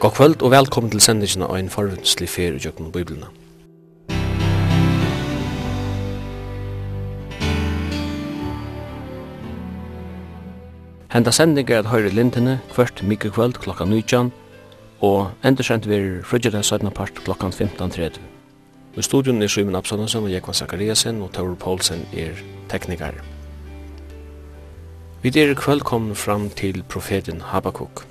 God kvöld og velkommen til sendingen av en forvunnslig fer i Jøkken og Bibelene. Henda sending er at høyre lintene mykje kvöld klokka 19 og endersendt vir frugjedag 17. part klokka 15.30. I studion er Sjumen Absalonsen og Jekvann Zakariasen og Taur Poulsen er teknikar. Vi er kvöld kom fram til profeten Habakkuk.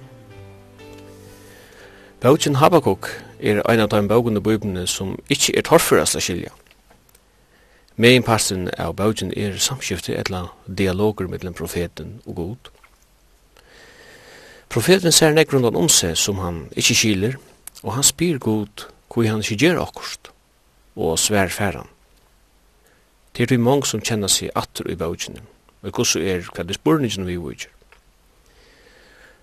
Bøkjen Habakuk er ein av de bøkene bøkene som ikkje er torførast a skilja. Meinparsten av bøkjen er samskifte etla dialoger mellom profeten og god. Profeten ser nek rundan om seg som han ikkje skiler, og han spyr god hvor han ikkje gjer akkurst, og svær færan. Det er de mange som kjenner seg atter i bøkjene, og hvordan er hva det spurningen vi vøkjer.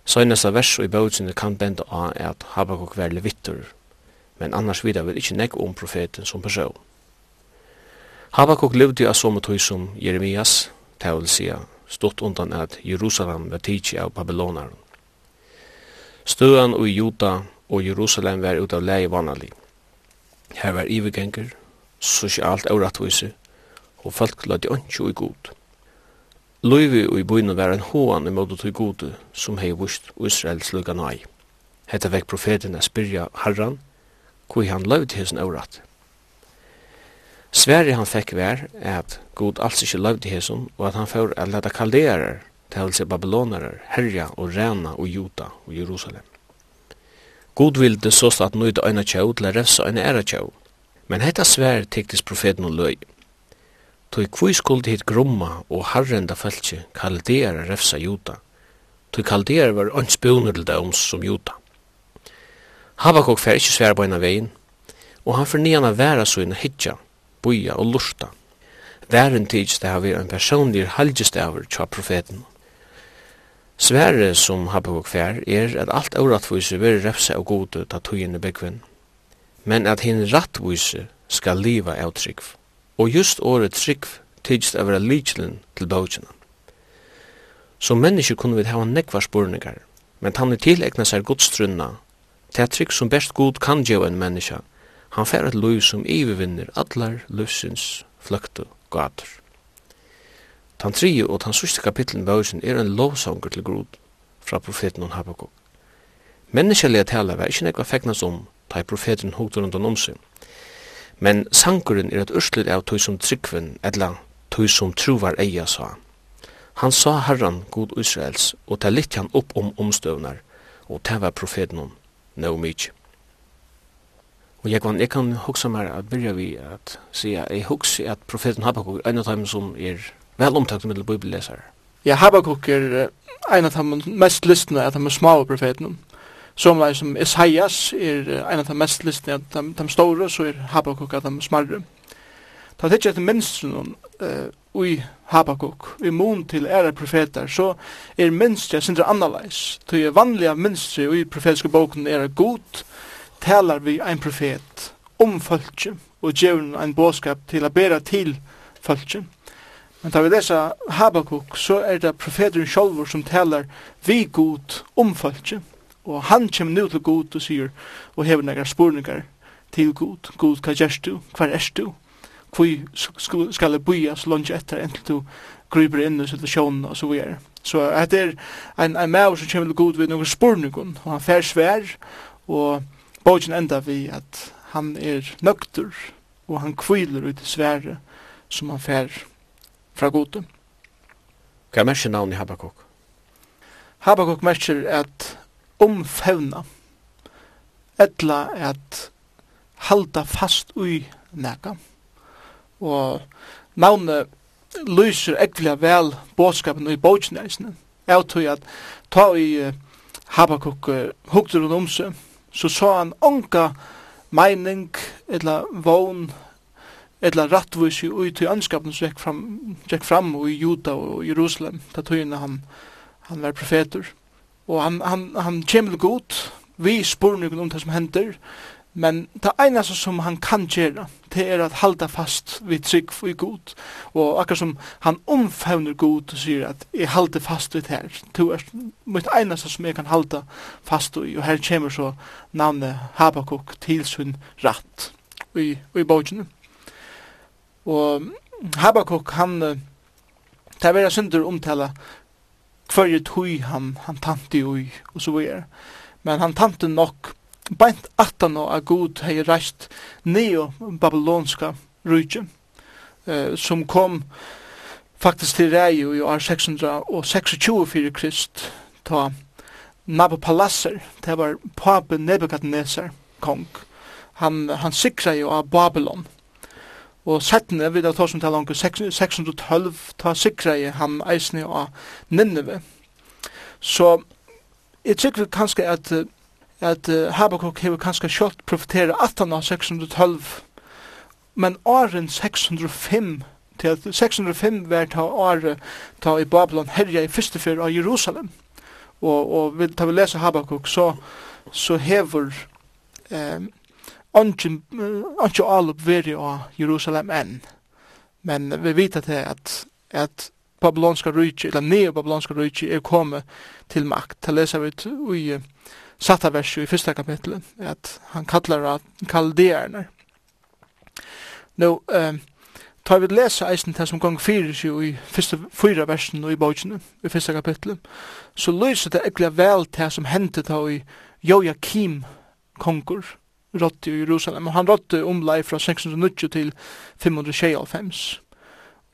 Søgnesta vers i bøgjene kan benda av at Habakkuk var levittur, men annars vidar vil ikkje negg om profeten som person. Habakkuk levde av som tøy som Jeremias, tævelsia, stått undan at Jerusalem var tidsi av Babylonaren. Støan og Juda og Jerusalem var ut av leie vanlig. Her var ivegenger, sosialt avrattviser, og folk lade ønskje i god. Løyvi og i bøyne var en hoan i måte til gode som hei vust Israels lukka nai. Hetta vekk profeten er spyrja harran, kui han løyvi til hesson aurat. Sverre han fekk vær at god alls ikkje løyvi til hesson og at han får at leta kalderar, seg babylonarar, herja og rena og juta og Jerusalem. God vilde såst at nøyde øyna tjau til a refsa øyna æra tjau, men hetta sverre tektis profeten og løy. Tui kvui skuldi hit grumma og harrenda fæltsi kaldeara refsa juta. Tui kaldeara var ans bjónur til dæums som juta. Habakuk fer ikkje sværa bæna vegin, og han fornyan væra væra suina hitja, buja og lusta. Væren tids det haver en personlig halgestaver tja profeten. Svære som Habakuk fer er at alt avratvise veri refsa og gode ta tugin i byggvinn, men at hin rattvise skal liva av og just året trygg tidsst av lichlen til bøkjene. Som mennesker kunne vi hava nekvar spurningar, men han er tilegna seg godstrunna, til trygg som best god kan gjeva en menneska, han fer et liv som ivervinner allar løsins fløktu gater. Tan trije og tan sørste kapitlen bøkjen er en lovsanger til grod fra profeten og Habakkuk. Menneskelige tala var ikkje nekva fegnas om, da profeten hugte rundt om men sankuren er et urslut av tog som tryggven, etla tog som truvar eia sa. Han sa herran god Israels, og ta litt han opp om omstøvnar, og ta var profeten om, no mykje. Og jeg kan, jeg kan hugsa meg at byrja vi at sier, jeg hugsa at profeten Habakkuk er en av dem som er vel omtakt med bibellesare. Ja, Habakkuk er en av dem mest lystne at han er små profeten. Som lai som Esaias er ein av de mest listene av de, de store, så er Habakuk av de smarre. Ta tikkje etter minstren uh, ui Habakuk, i mun til ære profetar, så er minstren sindra annalais. Tui er vanlige minstren ui profetiske boken er god, talar vi ein profet om fölkje, og djevn ein båskap til a bera til fölkje. Men da vi lesa Habakuk, så er det profeteren sjolvor som talar vi god om fölkje, Og han kjem nu til god og sier, og hever nekar spurningar til god. God, hva gjerst du? Hva er du? Hvor skal jeg boja så langt etter enn til du gryper inn i situasjonen og så videre. Så det er en, en maver som kommer til god ved noen spurningar, og han fær svær, og bogen enda vi at han er nøkter, og han kviler ut i svære som han fær fra gode. Hva er mæsje navn i Habakuk? Habakuk merker at omfevna etla at halda fast ui neka. Og navnet lyser ekvelig vel båtskapen ui bådsnæsene. Jeg tror at ta i Habakuk hukter hun om seg, så sa han onka meining, etla vogn, etla rattvis i ui til anskapen som gikk fram, gikk fram i Juda og Jerusalem, da tøyene han, han var profeter. Og han, han, han kommer godt, vi spurningen om det som hender, men det eneste som han kan gjøre, det er at halda fast vi trygg i god. Og akkurat som han omfavner god og sier at jeg halda fast vidt her, det er mitt eneste som jeg kan halda fast i, og her kommer så navnet Habakuk til sin ratt i, i bogene. Og Habakuk, han, det er veldig synder omtala hver er tøy han, han tante ui, og så videre. Men han tante nok beint atan og a god hei reist neo-babylonska rujtje, eh, som kom faktisk til rei i år 626 fyrir krist, ta Nabopalasser, det var pape Nebuchadnezzar kong, han, han sikra jo av Babylon, Og settene, vi da tar som taler om 612, ta sikra i ham eisne av Nineve. Så jeg tykker kanskje at, at Habakkuk hever kanskje kjølt profetera 18 av 612, men åren 605, til 605 var ta året ta i Babylon herja i første fyr av Jerusalem. Og, og vi, ta vi lesa Habakkuk, så, så hever... Eh, ikke alup veri av Jerusalem enn. Men vi vet at, at, at babylonska rujtje, eller neo-babylonska rujtje, er kommet til makt. Det leser vi i satta verset i første kapitlet, at han kallar kaldererne. Nå, eh, tar vi lesa eisen til som gong fyrir seg i første fyra versen i bautsinu, i første kapitlet, så lyser det ekkert vel til som hendte da i Joachim konkur, rådde i Jerusalem, og han rådde omlai fra 690 til 595.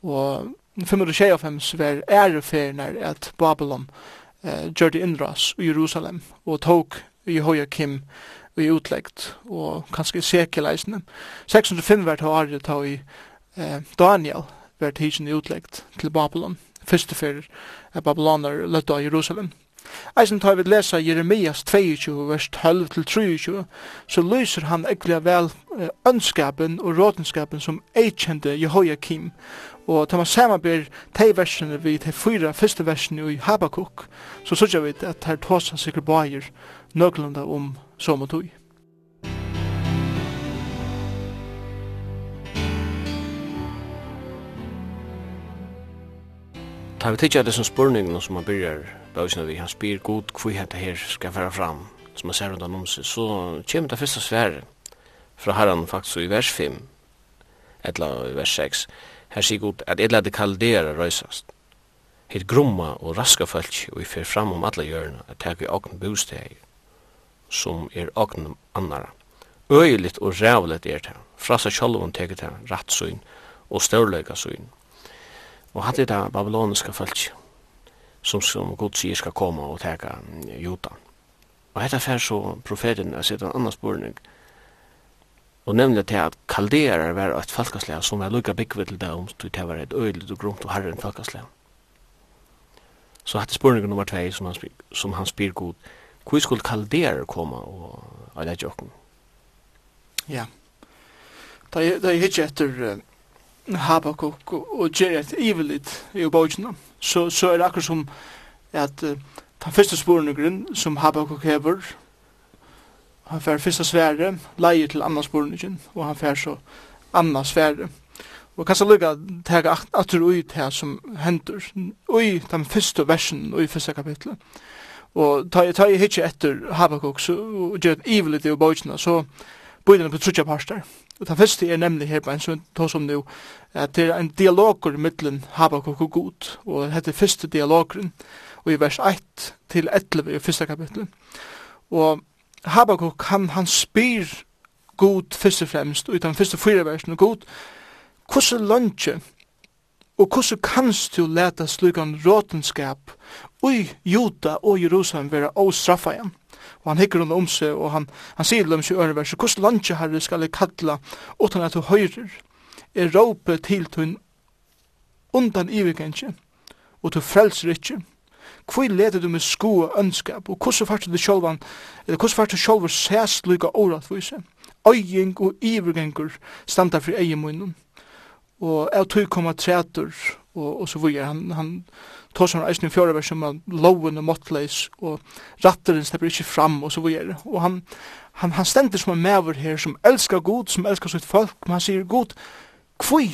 Og 595 var æreferner at Babylon eh, gjør det innras i Jerusalem, og tok i Hoiakim i utleggt, og kanskje sekeleisene. 605 var det året ta i eh, Daniel, var tidsen i utleggt til Babylon. Første fyrir Babyloner løtta i Jerusalem. Eisen tar vi lesa Jeremias 22, vers 12-23, så lyser han ekkelig vel ønskapen og rådenskapen som eikjente Jehoiakim. Og tar man samarbeid de versene vi de fyra første versene i Habakuk, så sørger vi at her tåsa sikker bajer nøglanda om som og tog. Ta vi tidsja det som spurningen som man byrjar bøysene vi, han spyr god hvor dette her skal være fram, som man ser rundt om seg, så kommer det første svære fra herren faktisk i vers 5, eller i vers 6, her sier god at et lade kaldera røysast, hitt grumma og raska fölk og vi fer fram om alla hjørna, at teg vi åkne bosteg, som er åkne annara. Øyligt og rævlet er det, Frasa kjolvun sjolvun teget det, rattsyn og størleika syn. Og hatt det babyloniska fölk som, som Gud sier skal komme og teka Jota. Og hetta fer så profeten er sitt en annan spurning, og nemlig til at kalderer var et falkaslag som var lukka byggve til dem, til det var et øyligt og grunt og herren falkaslag. Så hatt spurning nummer 2 som han, spyr, som han spyr god, hvor skulle kalderer komme og alle jokken? Ja, da jeg hittir etter Habakuk og Geret Ivelit i bøyjena, så, så er det akkurat som at uh, den første sporenøkeren som Habakuk hever, han fær første svære, leier til annan sporenøkeren, og han fær så annan svære. Og kanskje lukka tega atur ui det som hendur, ui den første versen, ui første kapitlet. Og ta, ta jeg hitje etter Habakuk, så, og gjør et ivelit i bøytina, så bøytina på trutja parster. Og det første er nemlig her på en sånn tog som nu, at det er en dialoger mittlen Habakuk og God, og det er første dialogeren, og i vers 1 til 11 i første kapitlet. Og Habakuk, han, han spyr God først og fremst, og i den første fyra versen, God, hvordan lønge, og hvordan kanst du leta slugan råtenskap ui Juta og Jerusalem vera åstraffa igjen. Og han hikker henne om seg, og han, han sier dem i øreverset, hvordan landje, herre, skal jeg kalla, utan at du høyrer, er råpe til tunn undan ivikentje, og du frelser ikkje. Hvor leder du med sko og ønskap, og hvordan fart du sjolvan, eller hvordan fart du sjolvan sæst lykka åratvise? Øying og ivikengur standa for eiemunnen, og jeg tog koma tretur, og, og så videre. Han, han, tås han eisen i fjore vers om loven og måttleis og ratteren slipper ikke fram og så videre. Og han, han, han stender som en mever her som elskar god, som elskar sitt folk, men han sier god, kvui,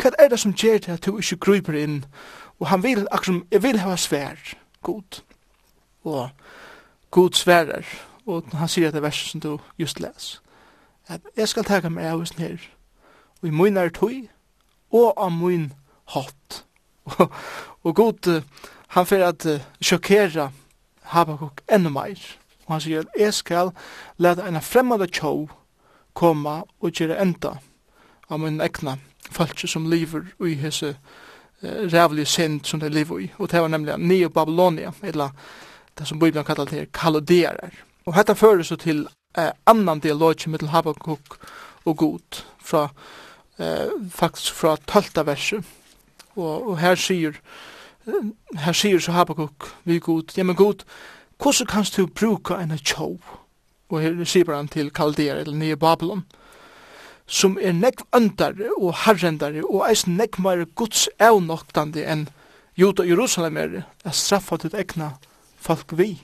hva er det som gjør det at du ikke gruper inn? Og han vil, akkurat, jeg vil hava svær, god. Og god sværer og han sier det verset som du just les. At jeg skal taka meg av hos her, og i mun er tøy, og av mun hatt. Og god, han fyrir at sjokkera Habakuk enda meir. Og han sier, jeg skal leta en fremmede tjov koma og gjøre enda av min egna folk som lever i hese rævlige sind som de lever i. Og det var nemlig Neo Babylonia, eller det som Bibelen kallar til kaloderer. Og dette fører så til uh, annan dialog med Habakuk og God, fra, eh, faktisk fra 12. verset. Og, og her sier her sier så Habakuk vi god, ja men god, hvordan kan du bruka en tjov? Og her sier han til Kaldier eller Nye Babylon, som er nekv øndare og herrendare og eis nekv meir guds evnoktande enn Jota Jerusalem er at straffa til egna folk vi.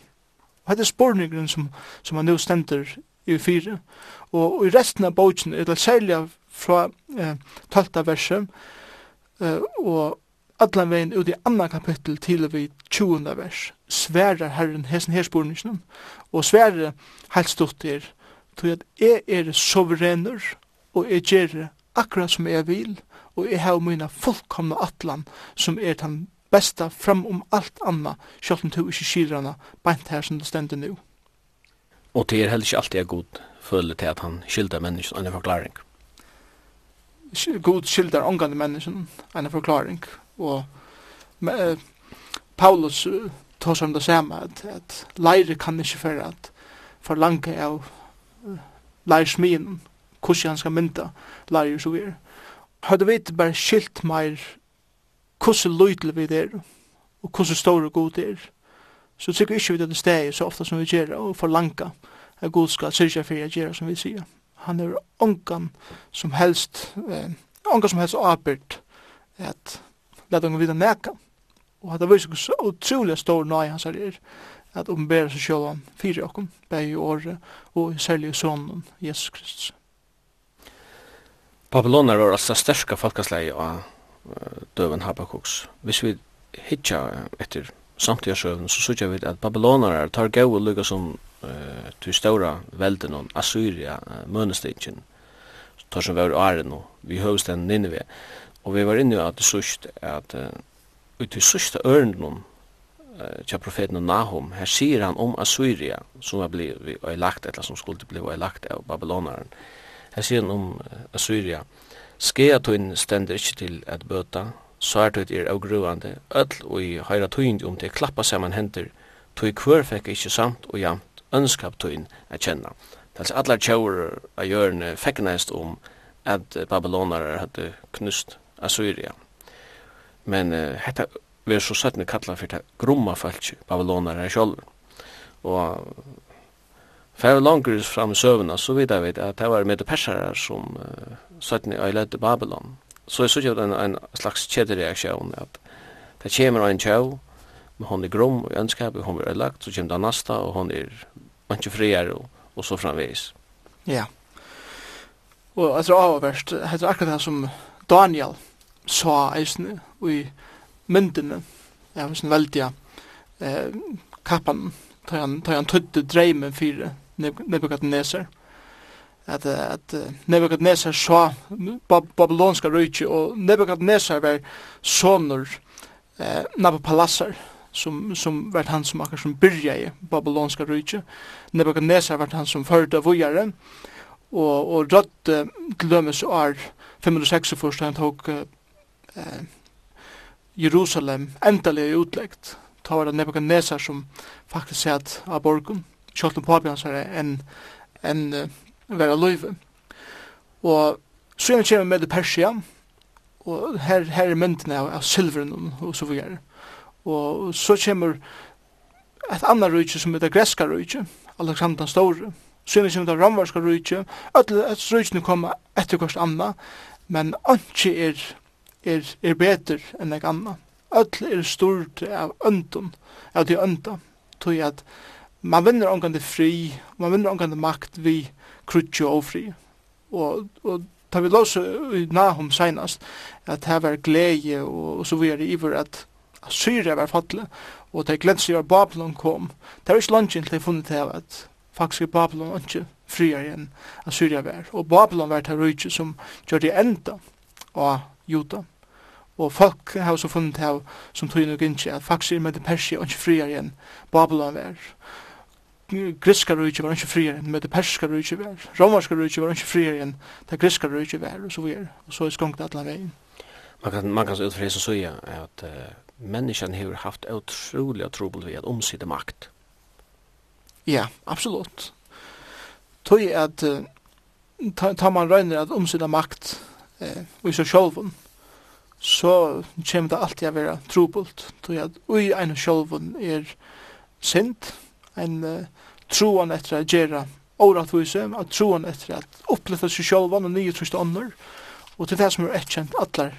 Og hette spurningren som, som han nu stender i fire. Og, og i resten av bogen, det særlig fra eh, 12. verset, eh, og allan vegin ut i anna kapittel til vi 20. vers, sverar Herren hesen herspurningsnum, og sverar helstutt er, tog at jeg er soverener, og jeg gjer akkurat som jeg vil, og jeg har mina fullkomna atlan, som er den besta fram om alt anna, sjalt om to ikke skirana, beint her som det stender nu. Og det er heller ikke alltid god føle til at han skildar menneskene en forklaring. God skildar omgående menneskene en forklaring, og med, Paulus uh, tar som det samme at, at leire kan ikke for at forlange av uh, leirsmien hvordan han skal mynda leire så videre. Hadde vi bare skilt meir hvordan lydel vi er og hvordan store god er så tykker vi ikke vi det steg så ofta som vi gjør og forlange at god skal syrja for å gjøre som vi sier. Han er ongan som helst eh, ongan som helst åbyrd at let dem vita nekka. Og det var så utrolig stor nøy hans herrer, at oppenbæra seg sjálf om fyrir okkom, bæg i året, og særlig sonen, Jesus Kristus. Babylonar var altså sterska falkasleie av døven Habakuks. Hvis vi hitja etter samtidsøvn, så sykja vi at Babylonar tar gau og lukka som uh, til ståra velden om Assyria, uh, mønestingen, tar som var åren og vi høvsten Nineveh. Og vi var inne at det sørst at ut i sørste ørnen til profeten Nahum, her sier han om Assyria, som var blitt lagt, eller som skulle bli lagt av Babylonaren. Her sier han om Assyria, skea tøyn stender ikkje til at bøta, så er tøyt er avgruande, öll og i høyra tøyn om til klappa saman hender, tøy kvør fekk ikkje samt og jamt ønskap tøyn at kjenna. Tals allar tjaur av hjørne fekkneist om at Babylonar hadde knust Assyria. Men uh, hetta ver så sættne kalla fyrir det grumma falsk Babylonar er sjálv. Og fer langur fram i søvna så vidt jeg vet at det var med persarar som uh, sættne øyledde Babylon. Så jeg sykje en, en slags kjedereaksjon at det kommer en tjau men hon er grum og ønskap og hon er lagt så kommer det nasta og hon er manche friere og, og så framvis Ja. Og jeg tror avverst, jeg tror akkurat det som Daniel sa eisne i myndene av sin veldig eh, kappan tar han, tar han tøtte dreimen for Nebuchadnezzar at, at Nebuchadnezzar sa babylonska rujtje og Nebuchadnezzar var sonur eh, Nabopalassar som, som var han som akkur som byrja i babylonska rujtje Nebuchadnezzar var han som førte av vujare og, og rødde til dømes og 506 først, han tok eh, Jerusalem endelig utleggt. Ta var det Nebuchadnezzar som faktisk sett av borgen, kjolten på abjansare enn en, uh, vera løyve. Og så gjerne kommer med Persia, og her, her er myndene av, av silveren og så videre. Og så kommer et annet rujtje som heter Greska rujtje, Alexander Store, så vi som det ramvarska rujtje, alle et rujtjene kommer etter kvart anna, men anki er, er, er betur enn ek anna. Öll er stort av öndun, av de önda, tog at man vinner omgande fri, man vinner omgande makt vi krutje og fri. Og, og tar vi låse i Nahum senast, at her var glede og, og så videre iver at Syria var fattelig, og det gledse jo at Babylon kom. Det var ikke langt til jeg funnet til at faktisk i Babylon ikke friere enn Assyria vær. Og Babylon vær til rujtje som gjør det enda av Juda. Og folk har også funnet her som tog nok ikke at faktisk i Medi Persia ikke friere enn Babylon vær. Griska rujtje var ikke friere enn Medi Perska rujtje vær. Romarska rujtje var ikke friere enn det griska rujtje vær og så videre. Og så er skongt alle veien. Man kan, man kan utfri så sier at uh, menneskene har haft utrolig trobel ved at omsitte makt. Ja, absolutt. Tøy at uh, ta, man røyner at omsyna makt eh, og så sjolvun, så kommer det alltid å være trobult. Tøy at ui ein sjolvun er sint, en uh, troan etter å gjøre åratvise, at troan etter at oppletta seg sjolvun og nye trøyste ånder, og til det som er etkjent atler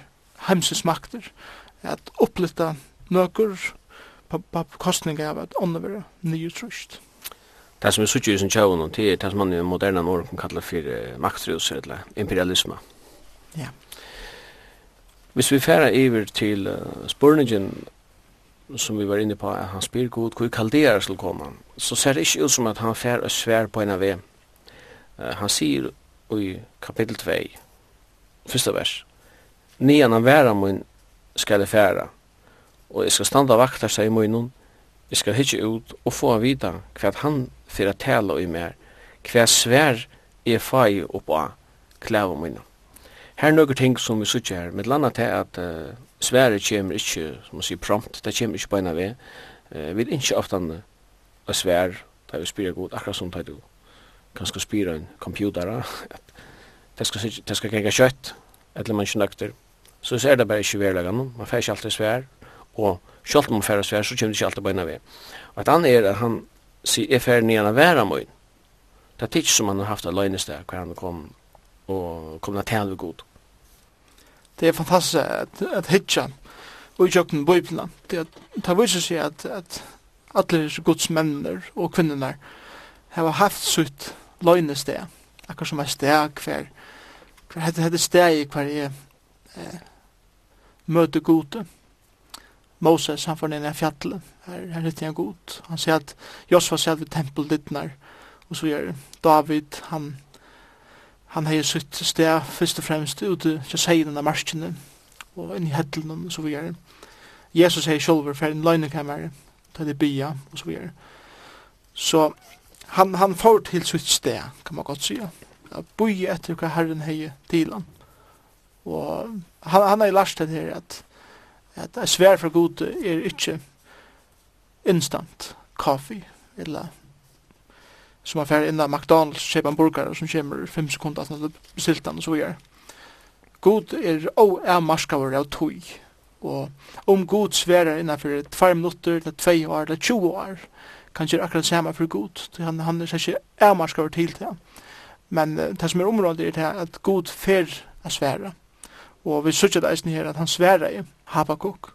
heimsins makter, at oppletta nøkur på, på kostninga av at ånder være nye trøyste. Det som vi sitter i sin tjøvn, det er det som man i moderna nord kan kalla for maktrus, eller imperialisme. Ja. Hvis vi færa iver til uh, spurningen som vi var inne på, at han spyr god, hvor kalderer skal komme, så ser det ikke ut som at han fær og svær på en av. Uh, han sier i kapitel 2, første vers, Nian av væra mun skal jeg færa, og jeg skal standa vaktar seg i munnen, jeg skal hitje ut og få vita hva han fyrir at tala i mer, hva svær er fai upp av klæva mine. Her nøkker ting som vi sutja her, med landa til at uh, svære kjemur ikkje, som man sier prompt, det kjemur ikkje beina vi, uh, vi er ikkje ofta a svær, da vi spyrir god, akkurat som da du kanskje spyrir en computer, det skal, det skal genga kjøtt, eller man ikke nøkter, så er det bare ikkje verlegan, man fer ikkje alltid svær, og sjálft man fer svær, så kjemur ikkje alltid beina ved. Og et han er at han si er ferdig nian av vera møyn. Det er tids som han har haft av løgnesteg hver han kom og kom na tæl god. Det er fantastisk at, at hitja og i jøkken bøybna. Det, det viser seg at, at alle gods mennene og kvinnerne har haft sitt løgnesteg. Akkur som er steg hver hver hver hver hver hver er eh hver hver Moses han får ned i fjallet. her, her heter han god. Han sier at Josva sier att vi tempel dittnar och så gjør David han han har sitt sted først og fremst ute til säger av marskene, og inn i hettelen, og så vidare. Jesus sier själv for en løgnekammer, til det bya og så vidare. Så han han får til sitt sted, kan man godt säga. Att bo etter hva Herren hejer til han. Og han han har lært det her, at at det er svær for god er ikke instant kaffe, eller som er ferdig innan McDonalds, kjøper en burger som kommer fem sekunder at han bestilt den og så videre. God er og er marskaver av tog, og om god sverer innanfor 2 minutter, eller 2 år, eller 20 år, kan gjøre akkurat samme for god, han, han er ikke er marskaver til det. Men uh, det som er området er det at god fer er svære, Og vi sørger det eisen her at han sværer i Habakuk.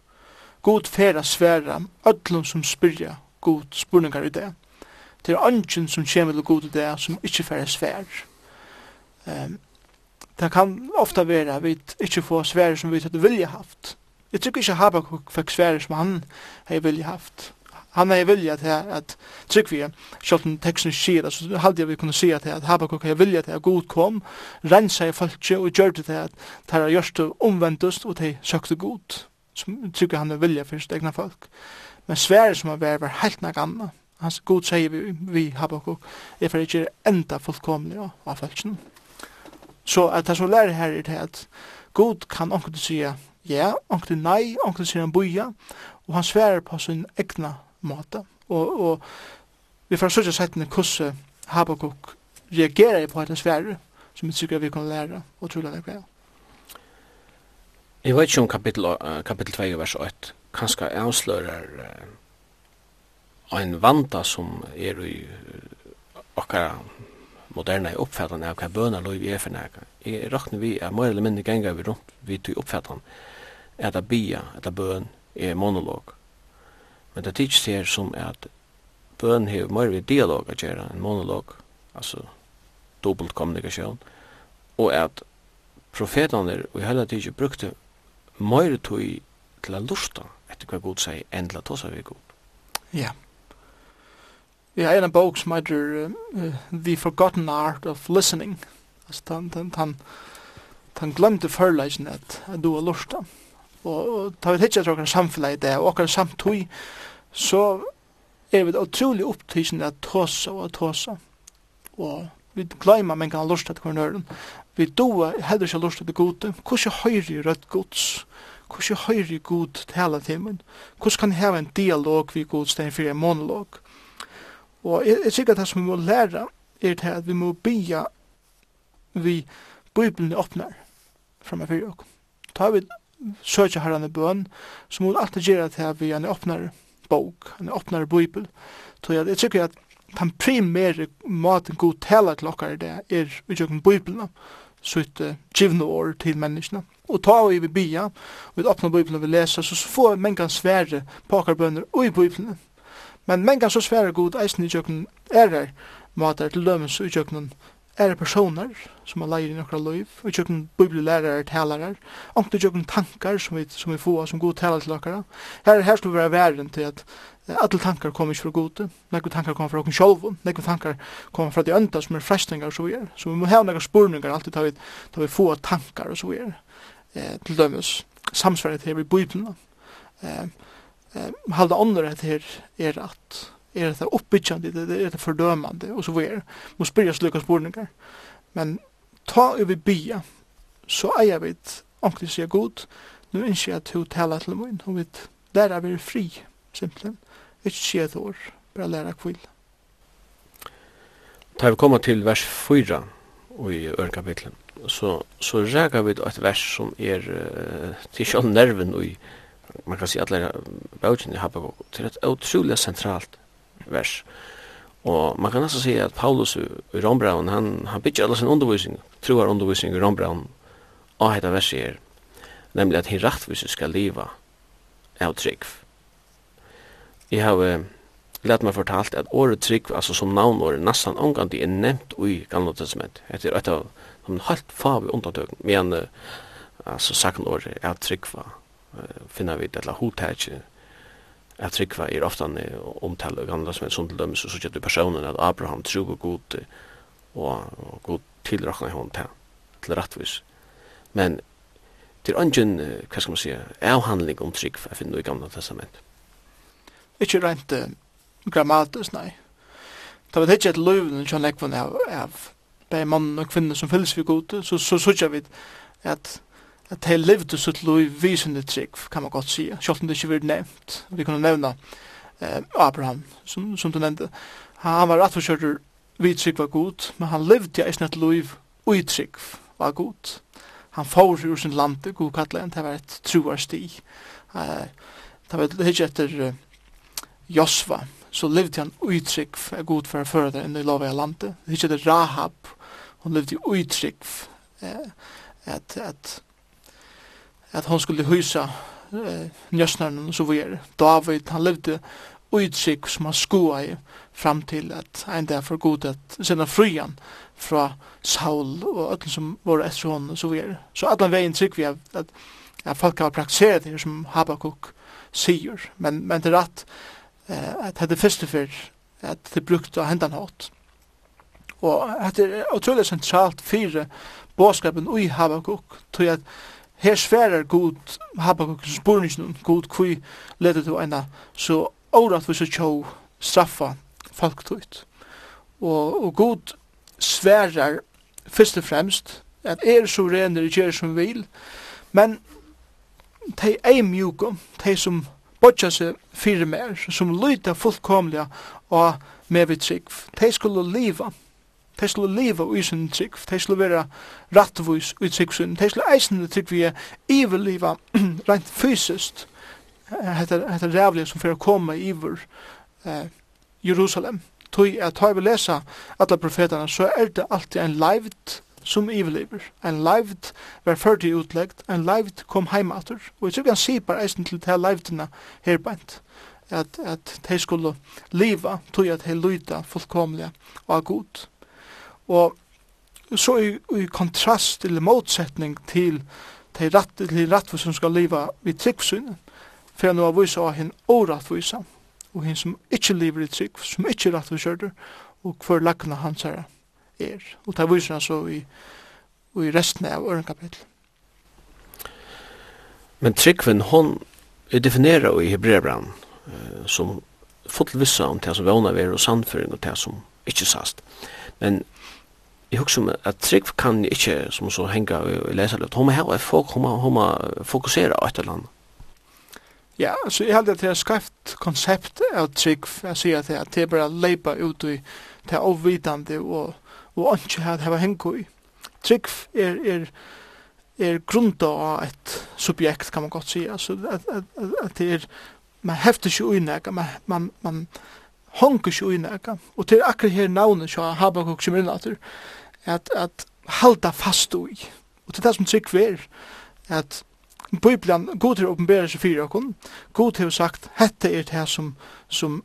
God færa sværa öllum som spyrja god spurningar i det. Det er ønsken som kommer til god i det som ikke færa svær. Um, det kan ofta være at vi ikke får svære som vi hadde vilja haft. Jeg tykker ikke Habakuk fikk svære som han hei vilja haft han har vilja til at tryggvi, sjálfn teksten sier det, så halde jeg vi kunne si til at Habakkuk har vilja til at god kom, rensa i falskje og gjør det til at det har gjørst omvendust og til søkte god, som trygg han har vilja for sitt egna folk. Men svære som har vært var helt nek anna. Hans god sier vi, vi Habakkuk, er for ikke enda fullkomlig av folkjen. Så at det som lærer her er til at god kan omkring sier ja, omkring nei, omkring sier han boja, og han sværer på sin egna måte. Og, og vi får søtja sett settene hvordan Habakuk reagerer på etter sverre, som vi tykker vi kan lære og trolig det kvæl. Jeg vet ikke om kapittel, uh, kapitel 2, vers 8, kanskje avslører uh, en vanta som er i uh, okkara moderna i uppfattan av hva bøna lov er for næga. Jeg råkner vi er mer eller mindre ganger vi rundt vi til uppfattan er a bia, at a bøn er monolog. Men det tids her som er at bøn hever mer ved dialog at gjøre en monolog, altså dobbelt kommunikasjon, og at profetene og i hele tids brukte mer tog til å lusta etter hva god sier enn til å ta seg ved god. Ja. Vi har en bok som heter uh, The Forgotten Art of Listening. Altså, han, han, han, han glemte førleisen at du har lusta. Ja og ta vi hitja til okkar samfella i det, og okkar samtui, så er vi utrolig opptidsen at tåsa og tåsa. Og vi gløyma mengan av lust til kvar nøren. Vi doa heller ikke lust til gode. Hvordan høyre rødt gods? Hvordan høyre god tala timen? Hvordan kan heva en dialog vi god stein fyrir en monolog? Og jeg, jeg sikker at det som vi må læra er til at vi må bya vi Bibelen åpnar fyrir okkur. Ta vi søkja herran i bøn, så må du alltid gjøre til at vi er en åpnare bok, en åpnare bibel. Så jeg, jeg tykker at den primære maten god tala til okkar i det er utjøkken bibelna, sitt uh, givne år til menneskene. Og ta vi vi bia, vi åpner og vi leser, så, så får mengan svære på okkar bønner og i bibelen. Men mengan så svære god eisen i tjøkken er her, mater til lømens utjøkken er personer som har leir i nokra liv, og i tjøkken bibelelærere, talarar, omkring tjøkken tankar som vi, som vi får, som god talar til okkara. Her, her skal vi være verden til at alle tankar kommer ikke fra gode, nekve tankar kommer fra okken sjolvun, nekve tankar kommer fra de ønda som er frestingar og så er. Så vi må hava nekka spurningar alltid ta vi, ta vi få tankar og så er. Eh, til dømes samsverret her i bibelna. Eh, eh, halda ånder her er at er det oppbyggande, er det fordømande, og så videre. Må spyrja slukka spurningar. Men ta over bya, så eier vi omkring sier god, nu innskje jeg at hun taler til min, og vi lærer vi fri, simpelthen. Ikke sier et år, bare lærer kvill. Da vi kommer til vers 4 i ørkapitlet, så, så rækker vi et vers som er uh, til sjål nerven og man kan si at lærer bautjen i Habakkuk, til et utrolig sentralt vers. Og man kan altså si at Paulus i Rombraun, han, han bytja alla sin undervisning, troar undervisning i Rombraun, av dette verset er, nemlig at hin rettviset skal liva av trygg. Jeg har uh, lett meg fortalt at året trygg, altså som navnåret, nesten omgandi er nevnt i gamle testament. Det er et av de helt fave undertøkken, men uh, altså saknåret av trygg var, uh, finner vi det, eller hodtætje, at trykva er ofta omtale og gamla som er sånn til dømes så sier du personen at Abraham trug og god og god tilrakna hon til til rettvis men till ungen hva skal man si avhandling om trygg jeg finner i gamla testament. Ikke rent uh, grammatisk, nei. Da var det ikke et och som jeg av av bei mann og kvinne som fylles vi god så så sier vi at at de levde sitt liv visende trygg, kan man godt sige, selv om det ikke var nevnt. Vi kunne nevne eh, Abraham, som, som du nevnte. Han var rett og rettforskjører vi trygg var god, men han levde i et liv ui trygg var god. Han får ur sin lande, god kattelen, det var et truarsti. Eh, det var ikke etter uh, Josva, så levde han ui trygg var god for å føre det inn i lovet av landet. Det er ikke etter Rahab, hun levde i ui trygg eh, at, at at han skulle hysa eh, njøsnaren og så videre. David, han levde utsikk som han skoa i fram til at ein dag for god at senda frujan fra Saul og alle som var etter hon og så videre. Så alle veien trygg vi at, at, at folk har praktiseret det som Habakkuk sier, men, men det er at eh, at det første for at det brukte av hendan hatt. Og at det er utrolig sentralt fire båskapen ui Habakkuk, tog at her sverar god Habakkuk spurningen god kui leder til ena så året vi så tjå straffa folk tøyt. Og, og god sverar først og fremst at er så rener gjør som vil men de ei mjukom de som bodja seg fyrir mer som lyta fullkomlega og med vi trygg de skulle liva De skulle leva i sin trygg, De skulle vera rattvois i trygg sin, tei skulle eisende trygg vi iverliva rent fysiskt, Hette rævlig som fyrir koma iver eh, Jerusalem. Tui at tøy vi lesa alla profetarna, så er det alltid en leivt som iverlever. En lived var førti utleggt, en lived kom heimater. Og jeg tror han sipar eisen til til leivtina her at, at de skulle liva tog at de lyda fullkomliga og god. Og så i, i kontrast eller motsetning til de rett, til rattvis som skal leva vid tryggsynet, for nå har vise av henne orattvis, og henne som ikke lever i trygg, som ikke er rattvis og hver lakna hans her er. Og det viser han så i, i resten av ørenkapitlet. Men tryggven, hon er definera i Hebreabran uh, som fullt vissa om det som vana ver og sannføring og det som ikkje sast. Men jeg husker om at trygg kan ikke som så henga og lese litt. Hun må ha folk, hun må fokusere på et eller annet. Ja, så jeg heldig at det er skreft konsept av trygg. Jeg sier at det er bare leipa ut i det avvitande og, og ikke at det var henga i. Trygg er, er, er grunda av et subjekt, kan man godt si. Altså, at, at, at at det er, man hefter ikke unnega, man, man, man hongur ikke unnega. Og til akkur her navnet, så har Habakuk som er at, at halda fast ui. Og til det som trygg ver, at Bibelen, god til å åpenbære seg fyrir okkur, god til å sagt, hette er det som, som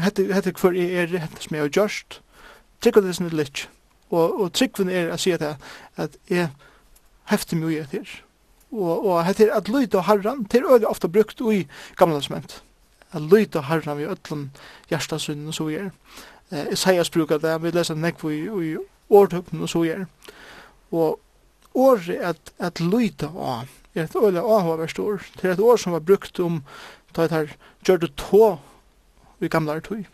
hette, hette hver er hette som jeg har gjørst, trygg det som er litt, og, og tryggven er å si at, at jeg hefter mye etter, og, og hette er at lyd og harran, det er øyelig ofte brukt ui gamle testament, at lyd og harran vi ötlun hjertasunnen og så gjør. Eh, Isaias brukar det, vi leser nekvo i, i årtøkken og så gjør. Og året at, at lyta av er et øyla avhåverst år. Det er et år som var brukt om da det her gjør det tå i gamle tøy.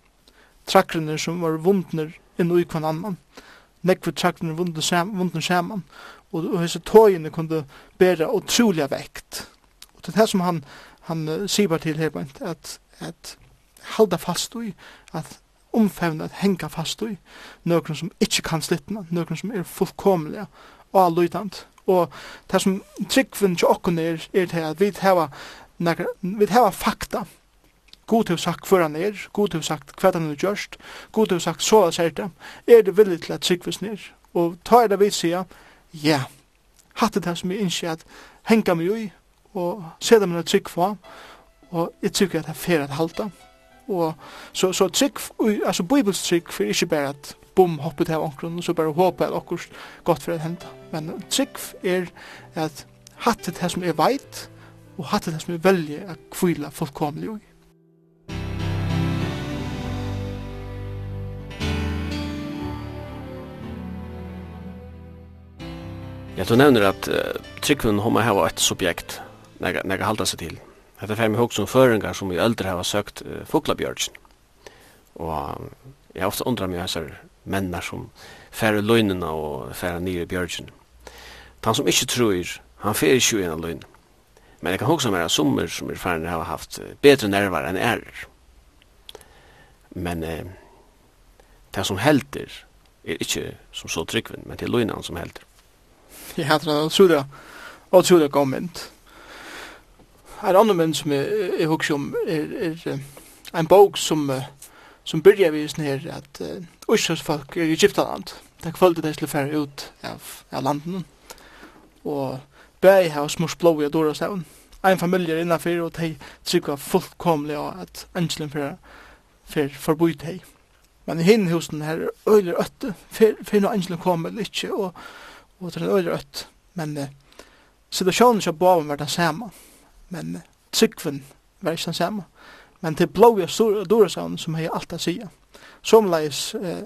Trakrene som var vundner inn i kvann annan. Nekve trakrene vundner saman, Og. Og disse tøyene kunne bæra utrolig vekt. Og det er det som han, han uh, sier til her, at, at halda fast i at omfevne at henga fast i, noen som ikke kan slittna, noen som er fullkomlige og allutant. Og det som tryggvinn til okken er, er til at vi heva, vi heva fakta. God har sagt hva han er, God har sagt hva han har gjørst, God har sagt så han sier det, er det villig til at tryggvis ned. Og ta er det vi sier, ja, hatt det som jeg innskjer at henga meg i, og se sida meg trygg for, og jeg tykker at det er fer at halda og så, så trygg, altså bibelsk trygg for ikke bare at bom hoppet av omkron, og så bare håpet at okkur godt for det henda. Men trygg er at hattet det som er veit, og hattet det som er velje at kvila fullkomlig ui. Ja, du nevner at uh, tryggvun homma hava et subjekt, nega, nega halda seg til. Hetta fer meg hugsa um føringar sum í eldre hava søkt uh, fuglabjørgin. Og eg ofta undra meg hesar mennar sum fer í og fer nýr í bjørgin. Tan sum ikki trúir, hann fer ikki í ein løgn. Men eg kan hugsa meg at summir sum er farin hava haft betri nervar enn er. Men eh, det som helter er ikke som så tryggvinn, men til løgnan som helter. Jeg hater det, og tror det, og tror det en annen mynd som jeg, jeg husker om er, er, en bok som, som byrja vi sånn her at uh, Øystersfolk er i Egyptaland. Det er kvöldet de skulle fære ut av, av landen. Og bæg har smurs blå i Adora stavn. En familie er innanfyr og de trykva fullkomlig av at Angelen fyrir fyr, forbryt hei. Men i hinn husen her er øyler øtte, fyrir når Angelen kom eller ikke, og, og det er øyler øtte. Men uh, situasjonen som baven var den samme men tryggven var ikke den samme. Men det blå jeg dora savn som jeg alltid sier. Som leis eh,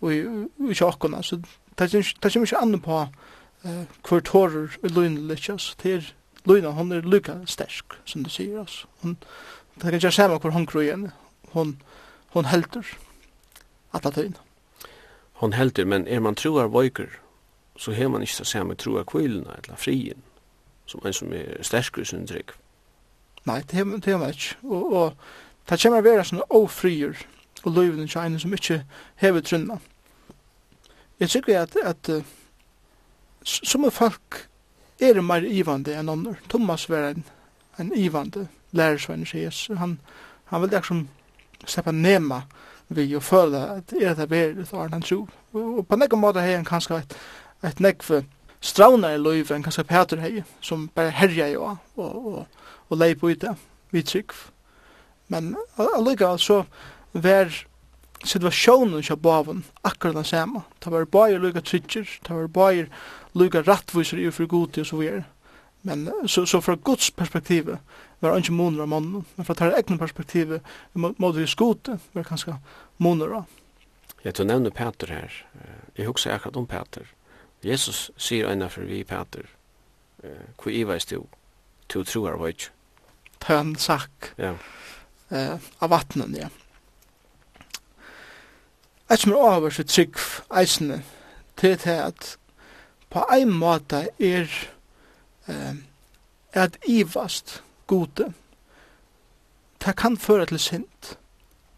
og i kjåkona, så det er ikke mye annet på eh, hvor tårer i løgnet litt. Det er løgnet, hun er lykka stersk, som du sier, altså. Hun, det kan ikke samme hvor hun gror igjen. Hun, hun helter at det tøyne. Hun helter, men er man troar vøyker, så har man ikke samme troar kvilene, eller frien som en som er sterkere sin trygg. Nei, det er det er ikke. Og, og det kommer å være sånne ofrier og løyvene kjene som ikke hever trunna. Jeg tykker at, at uh, som folk er mer ivande enn andre. Thomas var en, en ivande lærersvenn til Jesus. Han, han vil liksom slippe nema vi og føle at er det bedre til han tro. Og, og på nekka måte har han kanskje et, et nekve strauna i løyve enn kanskje Peter hei, som bare herja jo og, og, og lei på ute, vi trygg. Men allega så var situasjonen kja bavun akkurat den samme. Det var bare lukka trygger, det var bare lukka rattviser i for god og så videre. Men så, så fra Guds perspektiv var ikke måneder av men fra deres egne perspektiv måtte vi skote, var kanskje måneder av. Jeg tror nevner Peter her. Jeg husker akkurat om Peter. Jesus sier eina for vi, Peter, hvor i veist du, to troar var ikke. Ta en sak ja. eh, av vattnen, ja. Et som er over så trygg eisene, til til at på ein måte er eh, at ivast gode. Det kan føre til sint.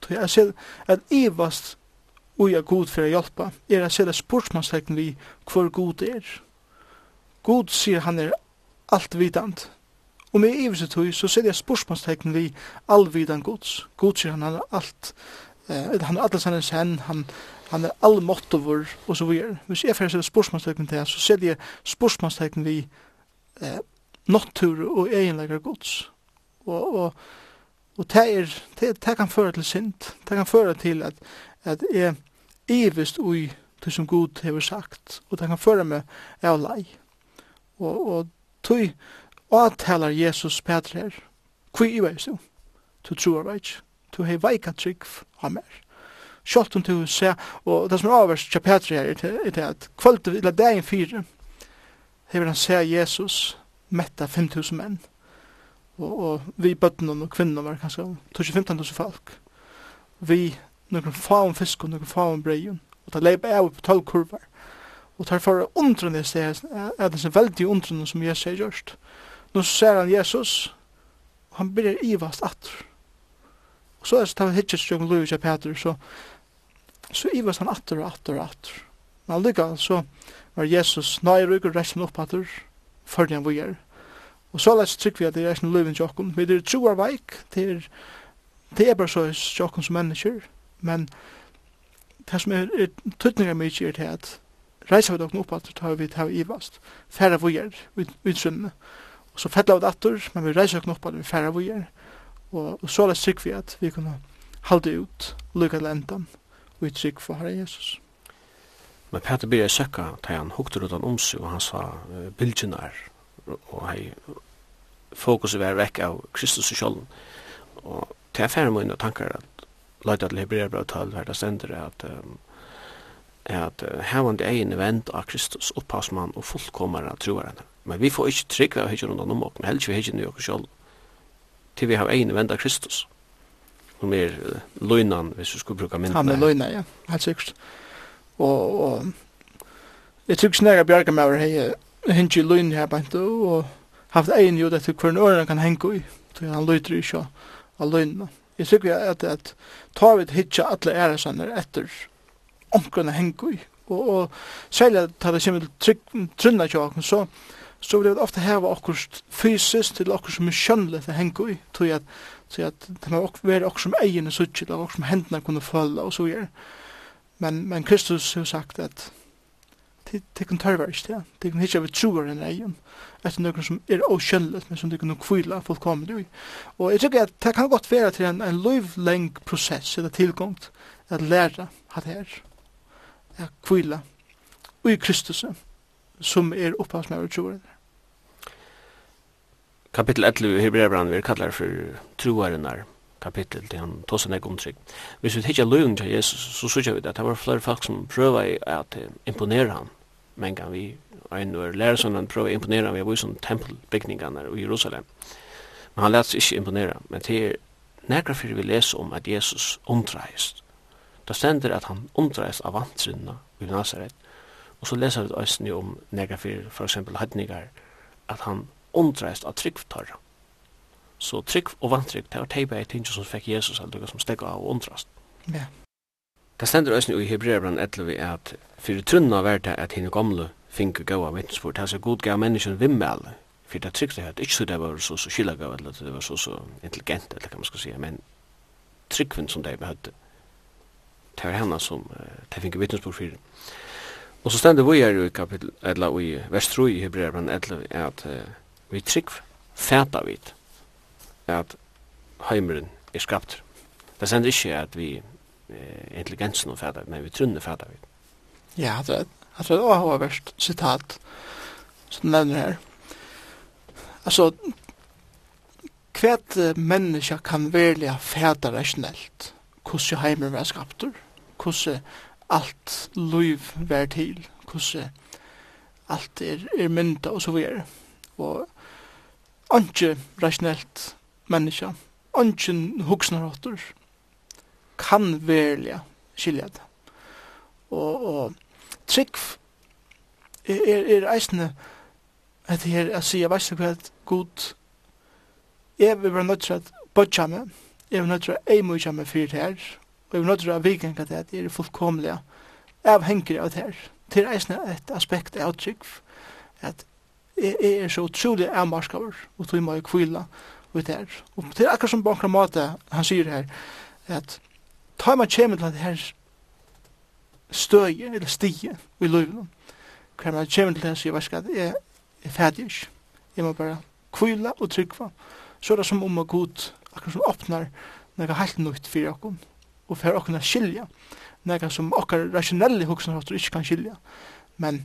Så jeg ser at ivast og jeg god for å hjelpe, er at sære spørsmålstegn vi hvor god er. God sier han er altvidant. Om jeg ivis et så ser jeg spørsmålstegn vi allvidan gods. God sier han er alt, eh, han er atlas hans hen, han, han er allmåttover, og så videre. Hvis jeg fyrir det spørsmålstegn til så ser jeg spørsmålstegn vi eh, natur og egenlegar gods. Og, og, og det, er, det, det kan føre til synd. Det kan føre til at at jeg evist ui det som Gud hever sagt, og det kan føre meg av lei. Og, og tui avtalar Jesus Petra her, kvi i veis du, tu truar veik, tu hei veika trygg av mer. Sjalt om tu se, og det som er avverst til Petra her, er det at kvöld, eller dagen fyre, hever han se Jesus metta 5000 menn, og, og vi bøtten og kvinnen var kanskje 25.000 folk. Vi noen faun fisk og noen faun breien, og ta leipa av på tølkurvar, og tar for undrende i stedet, er det så veldig undrende som Jesus er gjørst. Nå ser han Jesus, og han blir ivast atter. Og så er det tar hitjes jo Louis og Peter, så, så ivast han atter og atter og atter. Men allikevel så var Jesus nøyre og resten opp atter, før han vujer. Og så lest trykk vi at det er resten løyven Jokken, vi er er troarveik, det er, det er bare så jokken som mennesker, men det som er, er tøtninga mykje er til at reisa vi dere opp at tar vi tar ivast, færre vujer, utsynne. Og så fettla vi det atter, men vi reiser dere opp at vi færre vujer, og, og så er det sikk vi at vi kunne halde ut, lukka til endan, og vi sikk for Herre Jesus. Men Peter byrja søkka til han hukte rutan om seg, og han sa uh, bildjenar, og hei fokuset var vekk av Kristus og sjålen. Og til jeg færre mine tankar at leita til Hebreerbrevet 12 her det stender at um, at hevande ein vent av Kristus opphavsmann og fullkomare troaren. Men vi får ikke trygg av hikkje rundt om men helst vi hikkje nye okker sjål, til vi har ein vent av Kristus, som er løgnan, hvis vi skulle bruka myndene. Han er løgnan, ja, helt sikkert. Og, og jeg tykker ikke nærmere bjerga med hei, hei løgn her bant, og haft egin jo det til hver øren kan henge i, til han løyter ikkje av løgnan. Jeg sikker at, at ta vi hitja alle æresaner etter omkring hengu i. Og, og særlig at det kommer til trunna tjokken, så, så vil det ofte heva okkurst fysisk til okkurst som er skjønnelig til hengu i, tog at, tog at det må være okkurst som egin er suttje, og okkurst som hendene kunne følge, og så gjør. Men, men Kristus har sagt at det kan tørvar ikke det. Det kan ikke være truar enn egen, etter noen som er åkjøllet, men som tekum no kvila fullkommen ui. Og jeg tykker at det kan godt være til en, en løyvleng prosess, eller tilgångt, at læra at her, at Og i Kristus, som er opphavs med truar Kapittel 11 i Hebreabran vi kallar for truarenar kapittel til han tosa egen trygg. Hvis vi tikkja løyung til Jesus, så sykja vi det at det var flere folk som prøva at imponera han men kan vi en og lærersonen prøve å vi var å vise tempelbygningene i Jerusalem. Men han lät sig ikke imponera, men det er nekra fyrir vi leser om at Jesus undreist. Da stender at han undreist av vantrinna i Nazaret, og så leser vi det om nekra fyrir for eksempel hedningar, at han undreist av tryggvtarra. Så trygg og vantrygg, det var teipa i tinge som fikk Jesus alt som stegg av og undrast. Ja. Yeah. Det stender også i Hebreabran 11 at fyrir trunna var det at henne gamle finke gaua vittnesbord, hans er god gav menneskjen vimmel, for det tryggte at ikke så det var så så skilla gaua, eller det var så så intelligent, eller kan man skal si, men tryggvinn som det behøvde, det var henne som det finke vittnesbord fyrir. Og så stender vi her i kapitel, eller i vers 3 i Hebreabran 11, at vi trygg fæta vit at heimeren er skapt. Det stender ikke at vi intelligensen och färdar, men vi trunne färdar vi. Ja, det alltså det var vært citat som nevner här. Alltså kvärt människa kan velja fæda rationellt. hvordan heimer var skaptur, hvordan allt liv var til, hvordan allt er, er mynda og så videre. Og anki rationellt menneska, anki hugsnarotter, kan velja skilja det. Og, og trygg er, er eisne at her, jeg sier, jeg vet ikke hva god jeg vil være nødt til at bøtja meg, jeg vil nødt til at jeg må ikke meg fyrt her, og jeg vil nødt til at vikenka det, jeg er fullkomlig avhengig av det her. Det er eisne et aspekt av trygg, at jeg, er så utrolig avmarskaver, og tog meg kvila ut her. Og det er akkurat som på måte han sier her, at Ta man kjemur til det her støye, eller stige, i løyven. Hver man kjemur til det her, så jeg vet jeg er ferdig ikke. Jeg må bare kvila og tryggva. Så er det som om og god, akkurat som åpnar nekka helt nytt fyrir okkon, og fyrir okkon er skilja, nekka som okkar rasjonelle hoksnarhotter ikke kan skilja, men,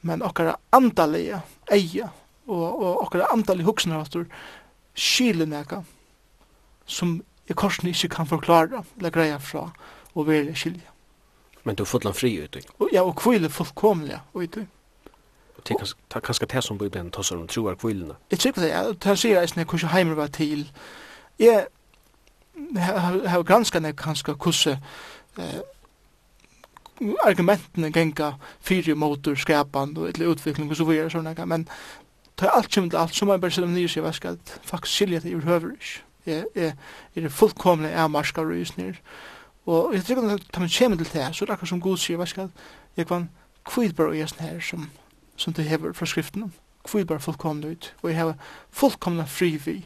men okkar andalega eia, og, og okkar andalega hoksnarhotter skilja nekka som jeg korsen ikke kan forklare, eller greia fra, og være skilja. Men du er fotlan fri ut i? Ja, og kvile fullkomlig ut i. Og det er kanskje det som Bibelen tar seg om troar kvilene? Jeg tror det, ja. Det sier jeg sånn, hvordan heimer var til. Jeg har granskat meg kanskje hvordan eh, argumentene genga fyrir motor skapan og etter utvikling og så videre sånn, men ta alt kjem til alt så må jeg bare sier om nye sier, jeg skal faktisk skilja det i høver ikke er, er, er fullkomne er marskar og. Og jeg tror at da man kommer til det, så er det akkur som god sier, jeg skal, jeg kan kvidbar og jæsn her som, som du hever fra skriften, kvidbar fullkomne ut, og jeg hever fri vi,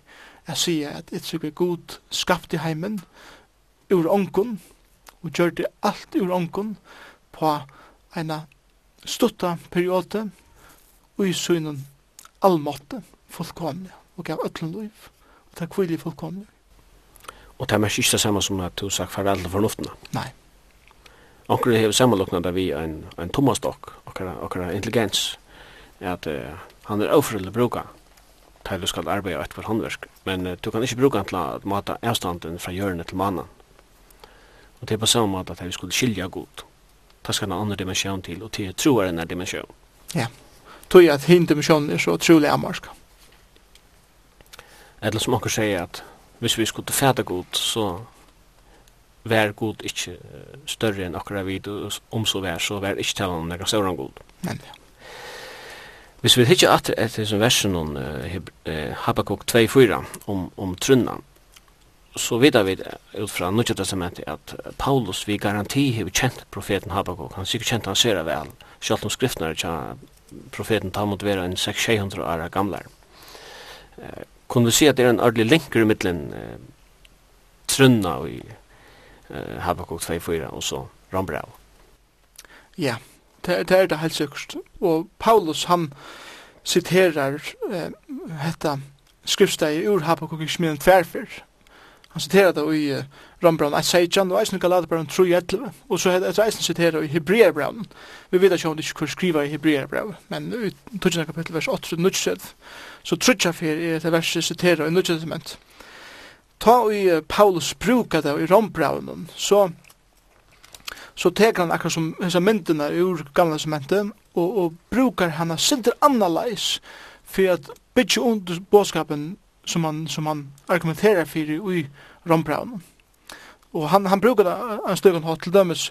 jeg sier at jeg tror god skapt i heimen, ur onkun, og gjør det alt ur onkun, på eina stutta periode, og i synen allmåtte, fullkomne, og gav ötlun liv. Og det er kvillig. Og det er mest ikke det samme som at du sagt farvel til fornuftene? Nei. Anker har sammenloknet vi en, en tommastokk, akkurat intelligens, at uh, han er overfrille bruka til du skal arbeide etter håndverk, men uh, du kan ikke bruka han til å mata avstanden fra hjørnet til mannen. Og det er på samme måte at vi skulle skilja god. Det skal en annen dimensjon til, og til troer enn en dimensjon. Ja. Tog at hin dimensjonen er så trolig amarska eller som onkur sier at hvis vi skulle fæta god, så vær god ikkje større enn akkurat vid, om så vær, så vær ikkje talan nekka større god. Men ja. Hvis vi hittir at etter som versen om uh, Habakkuk 2.4 om, om trunnan, så vidar vi ut fra Nudja Testamentet at Paulus vi garanti hever kjent profeten Habakkuk, han sikkert kjent han ser vel, selv om skriftene er profeten tar mot vera en 600 år gamlar. Uh, kunne du si at det er en ordentlig linker i mittlen eh, Trunna i eh, Habakkuk 2-4 og så Rambrau. Ja, det, det er det helt sikkert. Og Paulus han siterar eh, hetta skriftsteg ur Habakkuk i Smiden Tverfer. Han siterar det i eh, Rombrand 1.16, og eisen Galaterbrand 3.11, og så er det eisen sitt her i Hebreerbrand. Vi vet ikke om det ikke hvor skriva i Hebreerbrand, men i 12. kapittel vers 8, så trutja fyr er det verset sitt her i Nudja Ta i Paulus bruka det i Rombrand, så så teker han akkurat som hessa myndina ur gamla sementet, og, og brukar hana sinter annalais for at bytja under bådskapen som han, som han argumenterar fyrir i Rombraunen. Og han, han brukar det en støkken hatt til dømes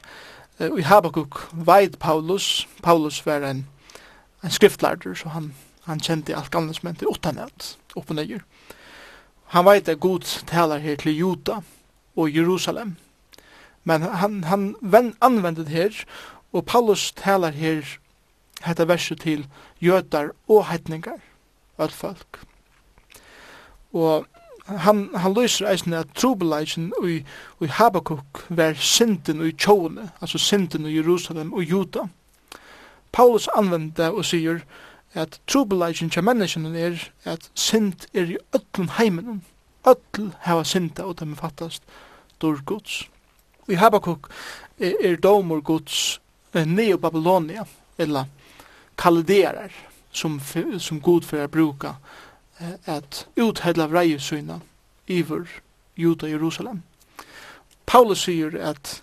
uh, i Habakuk veid Paulus. Paulus var en, en skriftlærder, så han, han kjente alt gamle som hendte opp og nøyer. Han veit at god talar her til Juda og Jerusalem. Men han, han ven, anvendet her, og Paulus talar her hetta verset til jøtar og heitningar, alt folk. Og han, han lyser eisen at trobeleisen i, i Habakkuk var synden i tjåene, altså synden i Jerusalem og Juda. Paulus anvendte og sier at trobeleisen til menneskene er at synd er i ötlun heimen. Ötl hava synda og dem fattast dår gods. I Habakkuk er, er domor gods Neo-Babylonia, eller kalderar, som, som god for å bruka at uthedla vreie syna iver Juda Jerusalem. Paulus sier at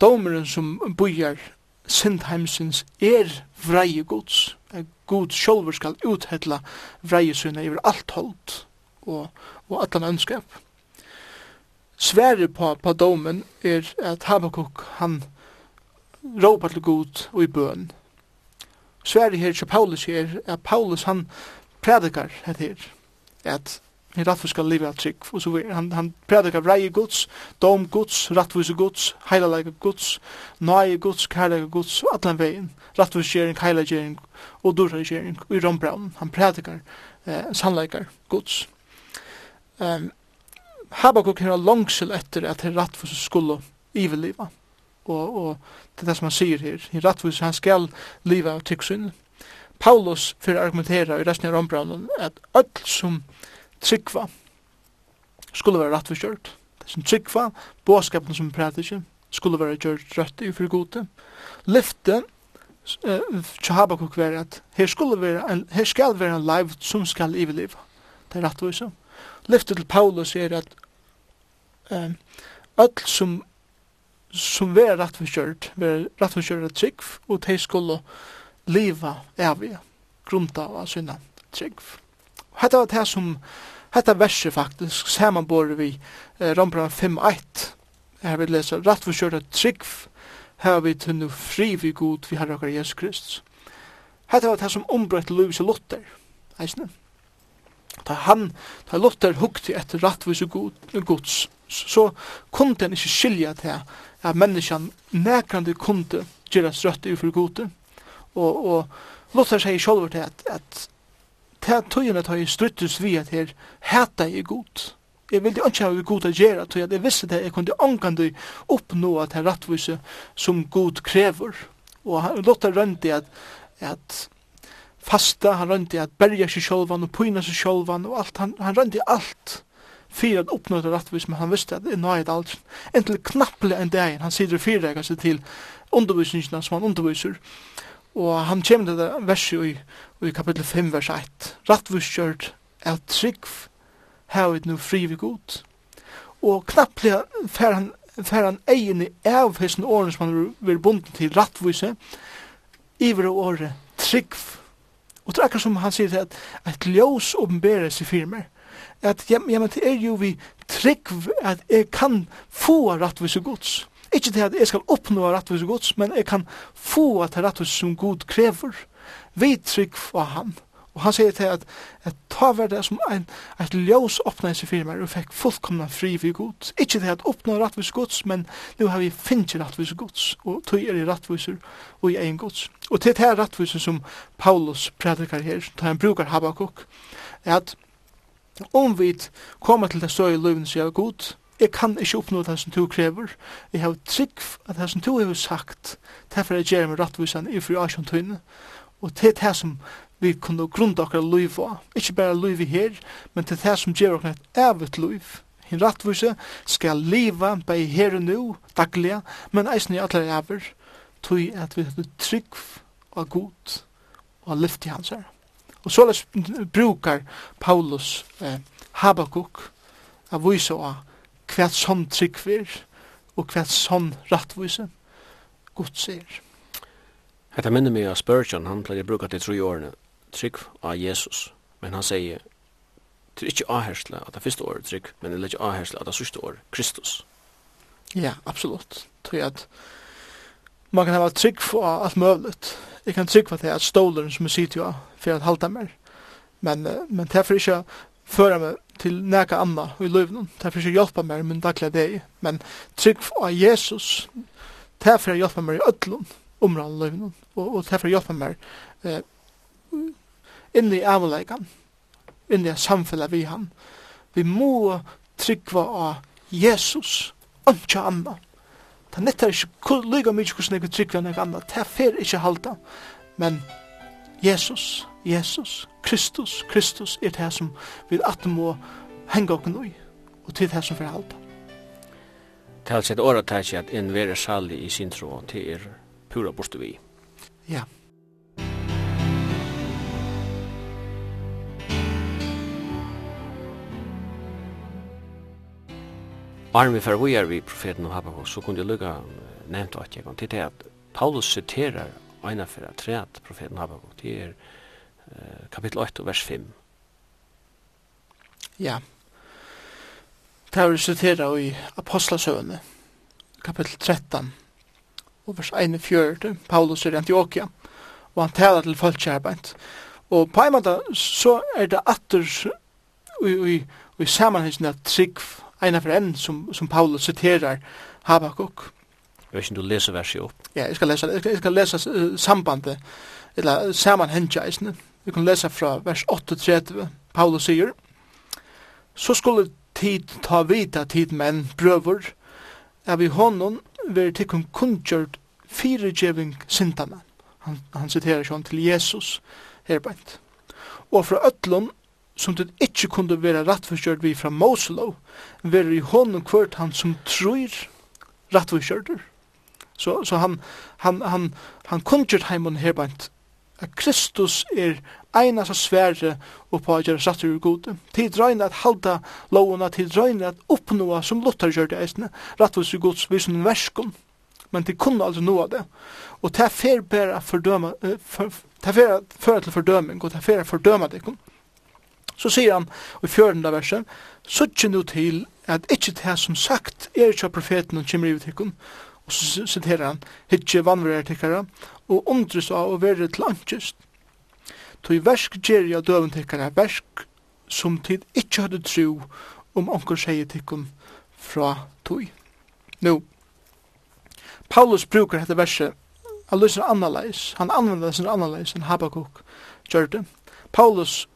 domeren som bojar sindheimsins er vreie gods. At Gud sjolver skal uthedla vreie syna iver alt holdt og, og allan ønskap. Sverre på, på domen er at Habakkuk han råpar til god og i bøn. Sverre her til Paulus her, at Paulus han predikar het her, at en skal liv av trygg, og så videre. Han, han predikar vrei Guds, dom Guds, rattvise Guds, heilalega Guds, nøye Guds, kærlega Guds, atlan vegin, rattvisgjering, heilagjering og durhagjering i rombraun. Han predikar eh, sannleikar Guds. Um, Habakuk har langsel etter at her rattvise skulle iveliva, og, og det er det som han sier her, i rattvise han skal liva av tryggsynet. Paulus fyrir å argumentera i resten av rombraunen at öll som tryggva skulle være rett forkjørt. Det som tryggva, båskapen som prætikje, skulle være gjørt rødt i fyrir gode. Lyfte, uh, Habakuk være at her, skulle være en, her skal være en liv som skal iveleva. Det er rett. Lyfte til Paulus er at um, öll som som vera rett forkjørt, vera rett forkjørt trygg, og de skulle leva evig grunda av sinna trygg. Hetta var det som hetta verset faktisk samanbore vi eh, Rombran 5.1 her vi lesa rett for kjørt trygg her vi tunnu fri vi god vi herre okkar Jesus Kristus. Hetta var det som ombrøtt Louis Luther, eisne. Da han, da Luther hukte etter rattvis og gods, så kunne han ikke skilja til at menneskjan nekrande kunde gjerast rødt ufor godet, og, og Luther sier selv til at, at til tøyene tar jeg struttes vi at her heta jeg god. Jeg vil ikke ha god å gjøre, tøy at jeg visste det, jeg kunne angande oppnå at her rattvise som god krever. Og han låter rønte at, at fasta, han rønte at berja seg sjolvan og pyna seg sjolvan og alt, han, han rønte alt fyrir at oppnå det rattvis, men han visste at det er det alt, en til knapple en dag han sitter sider fyrir seg til undervisningene som han underviser, Og han kommer til det verset i, i kapittel 5, vers 1. Rattvurskjørt er trygg hevet nu fri vi god. Og knapplig fer han, fer han egen i av hessen åren som han vil bunden til rattvise, iver året trygg. Og det er akkurat som han sier at et ljós åpenberes i firmer. At, ja, men det er jo vi trygg at jeg kan få rattvise gods. Ikke til at jeg skal oppnå rettvis gods, men jeg kan få at rettvis som god krever. Vi trygg for ham. Og han sier til at jeg tar hver det som en, et ljós åpnet seg for meg, og fikk fullkomna fri for god. Ikke til at oppnå rettvis gods, men nå har vi finnet rettvis gods, og tog er i rettviser og i egen gods. Og til det her rettviser som Paulus predikar her, da han brukar Habakkuk, er at om vi kommer til det støy i løven, så er god, jeg kan ikke oppnå det som du krever. Jeg har trygg at det som du har sagt, derfor jeg gjør meg rettvisan i fri asjon tøyne. Og til det som vi kunne grunda okkar liv av. Ikke bare liv i her, men til det som gjør okkar et evigt liv. En rettvise skal leva bei her og nu, daglig, men eisen i alle ever, tøy at vi har trygg og god og lyft i hans her. Og så brukar Paulus eh, Habakuk av vise av hvert som tryggver, og hvert som rattvise, godt ser. Hetta minner meg av Spurgeon, han pleier bruka til tre årene, trygg av Jesus, men han sier, det er ikke avhersle at det første året trygg, men det er ikke avhersle at det sørste året, Kristus. Ja, absolutt. Tror at man kan ha trygg for alt møvlet. Jeg kan trygg for det at stolen som jeg sitter jo for at halda mer. Men, men derfor ikke føre meg til näka anna i livet. Därför ska hjälpa mig meg, min dagliga deg. Men trygg av Jesus, därför jag hjälpa meg i ødlun områden i livet. Och, och därför hjälpa mig eh, in i avlägan, in i samfället vi han. Vi må tryggva av Jesus, inte anna. Det er nettar ikke lyga mykje hvordan jeg vil tryggva enn jeg anna. Det er fer ikke halda. Men Jesus, Jesus, Kristus, Kristus er det som vi at må henge okken i, og til det som vi halda. Det er altså et året til at en være salig i sin tro til er pura borte vi. Ja. Arme for vi er vi profeten om Habakkuk, så kunne jeg lukka nevnt at jeg kan til det at Paulus siterer Einar for at profeten Habakkuk, det er kapittel 8 vers 5. Ja. Det er vi i Apostlasøvende, kapittel 13, og vers 1-4, Paulus er i Antioquia, og han taler til folkkjærbeint. Og på en måte så er det atter i, i, i sammenhengen av trygg en for enn som, som Paulus citerer Habakkuk. Jeg vet ikke om du leser verset opp. Ja, jeg skal lese, jeg skal, jeg skal lese sambandet, eller sammenhengen, Vi kan lesa fra vers 38, Paulus sier, så skulle tid ta vita tid menn brøver, er vi honom ver tikkum kunngjørt firegjeving sintana. Han, han siterer sånn til Jesus herbeint. Og fra ötlun, som det ikkje kunde vera rattforskjørt vi fra Moselov, ver i honom kvart han som trur rattforskjørter. Så, så han, han, han, han kunngjørt heimon herbeint at Kristus er einas av svære og på at gjøre satt ur gode. Tid drøyne at halda lovene, tid drøyne at oppnåa som Luther gjør det eisne, rattvis ur gods vis en verskom, men de kunne aldri noa det. Og det er fer bæra fordøma, for, det er fer føre til fordøming, og det er fer fordøma det kom. Så sier han i fjørende verset, Suttje nu til at ikkje det som sagt er ikkje profeten og kjemmer i og så siterer han, hitje vannverer tikkara, og undres av å være til antjust. Toi versk gjer jeg døven tikkara, versk som tid ikkje hadde tru om onkur sier tikkum fra toi. Nu, Paulus brukar dette verset, han lyser annerleis, han anvender det sin annerleis enn Habakkuk gjør det. Paulus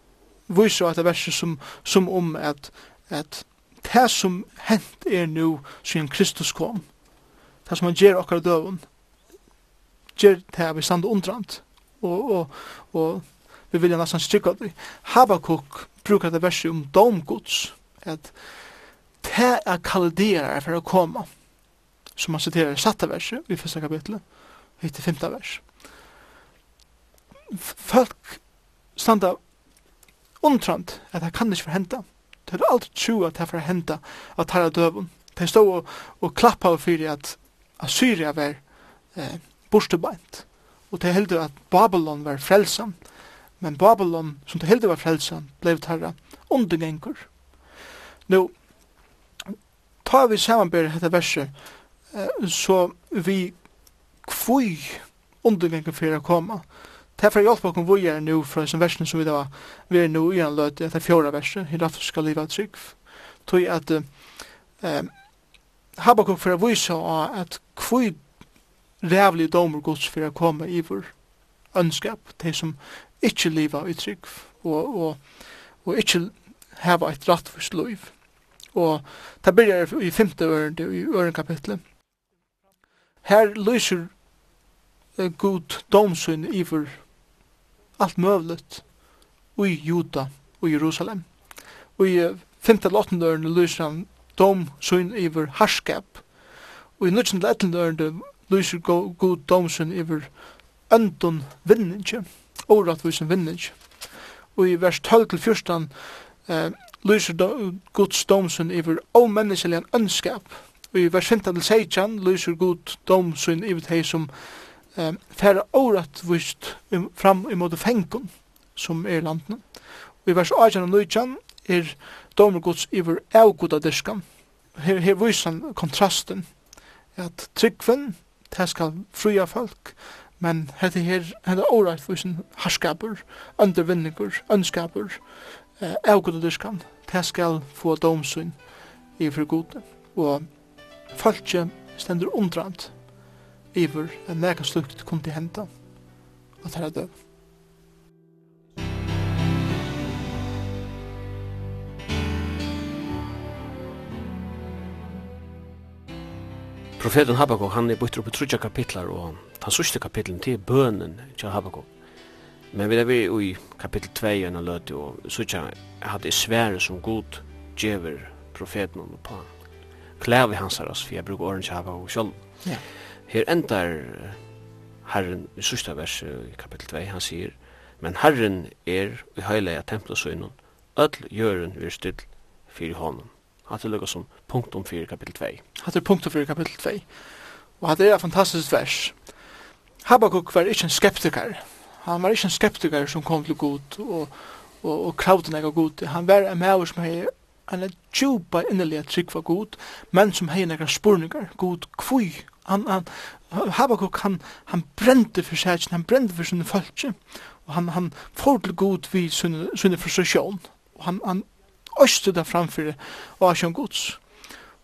viser dette verset som, som om at, at det som hent er nu siden Kristus kom, det som han gjør okkar døven, gjør det her vi stand undrant, og, og, og vi vilja nesten strykka det. Habakuk brukar det verset om domgods, at det er kalderer for å komme, som han siterer i satte verset i første kapitlet, hittil femta vers. Folk standa undrant at det kan ikke forhenta. Det er alltid tro at det er forhenta at det er døven. De stod og, og klappa og fyrir at Assyria var eh, borstebeint. Og det heldur at Babylon var frelsan. Men Babylon, som det heldur var frelsan, blev tarra undergengur. Nå, ta vi samanber dette verset, eh, så vi kvui undergengur fyrir a koma. Det er for hjelp okkur vi er nu fra disse versene som vi da vi er nu i en løte, er fjorda verset, hieraft skal liva trygg. Tog at eh, Habakuk for å vise at kvui rævlig domur gods fyrir a koma iver ønskap, de som ikkje liva i trygg og, og, og ikkje heva eit rattfyrst loiv. Og det byrjar i femte ørende, i øren kapitlet. Her lyser uh, god domsyn iver alt møvlet i Juda og Jerusalem. Og i femte eller åttende ørende lyser han domsyn iver harskap og i nødgjent letten lørende lyser god domsen iver öndun vinninje, åratvusen vinninje. Og i vers 12-14 eh, lyser Guds domsen iver avmenneskelig ønskap. Og i vers 15-16 lyser god domsen iver hei som eh, færre åratvust fram imot fengun som er landene. Og i vers 18-19 er domer gods iver avgoda diskan. Her, her viser han kontrasten at tryggven, det skal fruja folk, men hette her, hette orait for sin harskaper, undervinninger, ønskaper, eh, avgududiskan, det skal få domsyn i for gode, og folkje stendur undrand for en nega slukt kundi og at er døv. profeten Habakuk, han er bytter opp i trutja kapitlar, og den sørste kapitlen til bønen til Habakuk. Men vi er vi i kapittel 2 enn løte, og sørste hadde svære som god djever profeten og på klæv i hans her for jeg bruker åren til Habakuk selv. Ja. Her endar Herren i sørste vers i kapitel 2, han sier, men Herren er i høyleia tempelsøgnen, öll gjøren vir still fyrir honom. Hatt er lukka som punktum fyrir kapitel 2. Hatt er punktum fyrir kapitel 2. Og hatt er et fantastisk vers. Habakkuk var ikkje en skeptiker. Han var ikkje en skeptiker som kom til god og, og, og kravde nega god. Han var en maver som hei en djupa innerlige trygg for god, men som hei nega spurningar. God kvui. Han, han, Habakkuk, han, han brente for seg, han brente for sinne fölkje. Og han, han får til god vid sinne frustrasjon. Og han, han øste det framfyrir og asjon gods.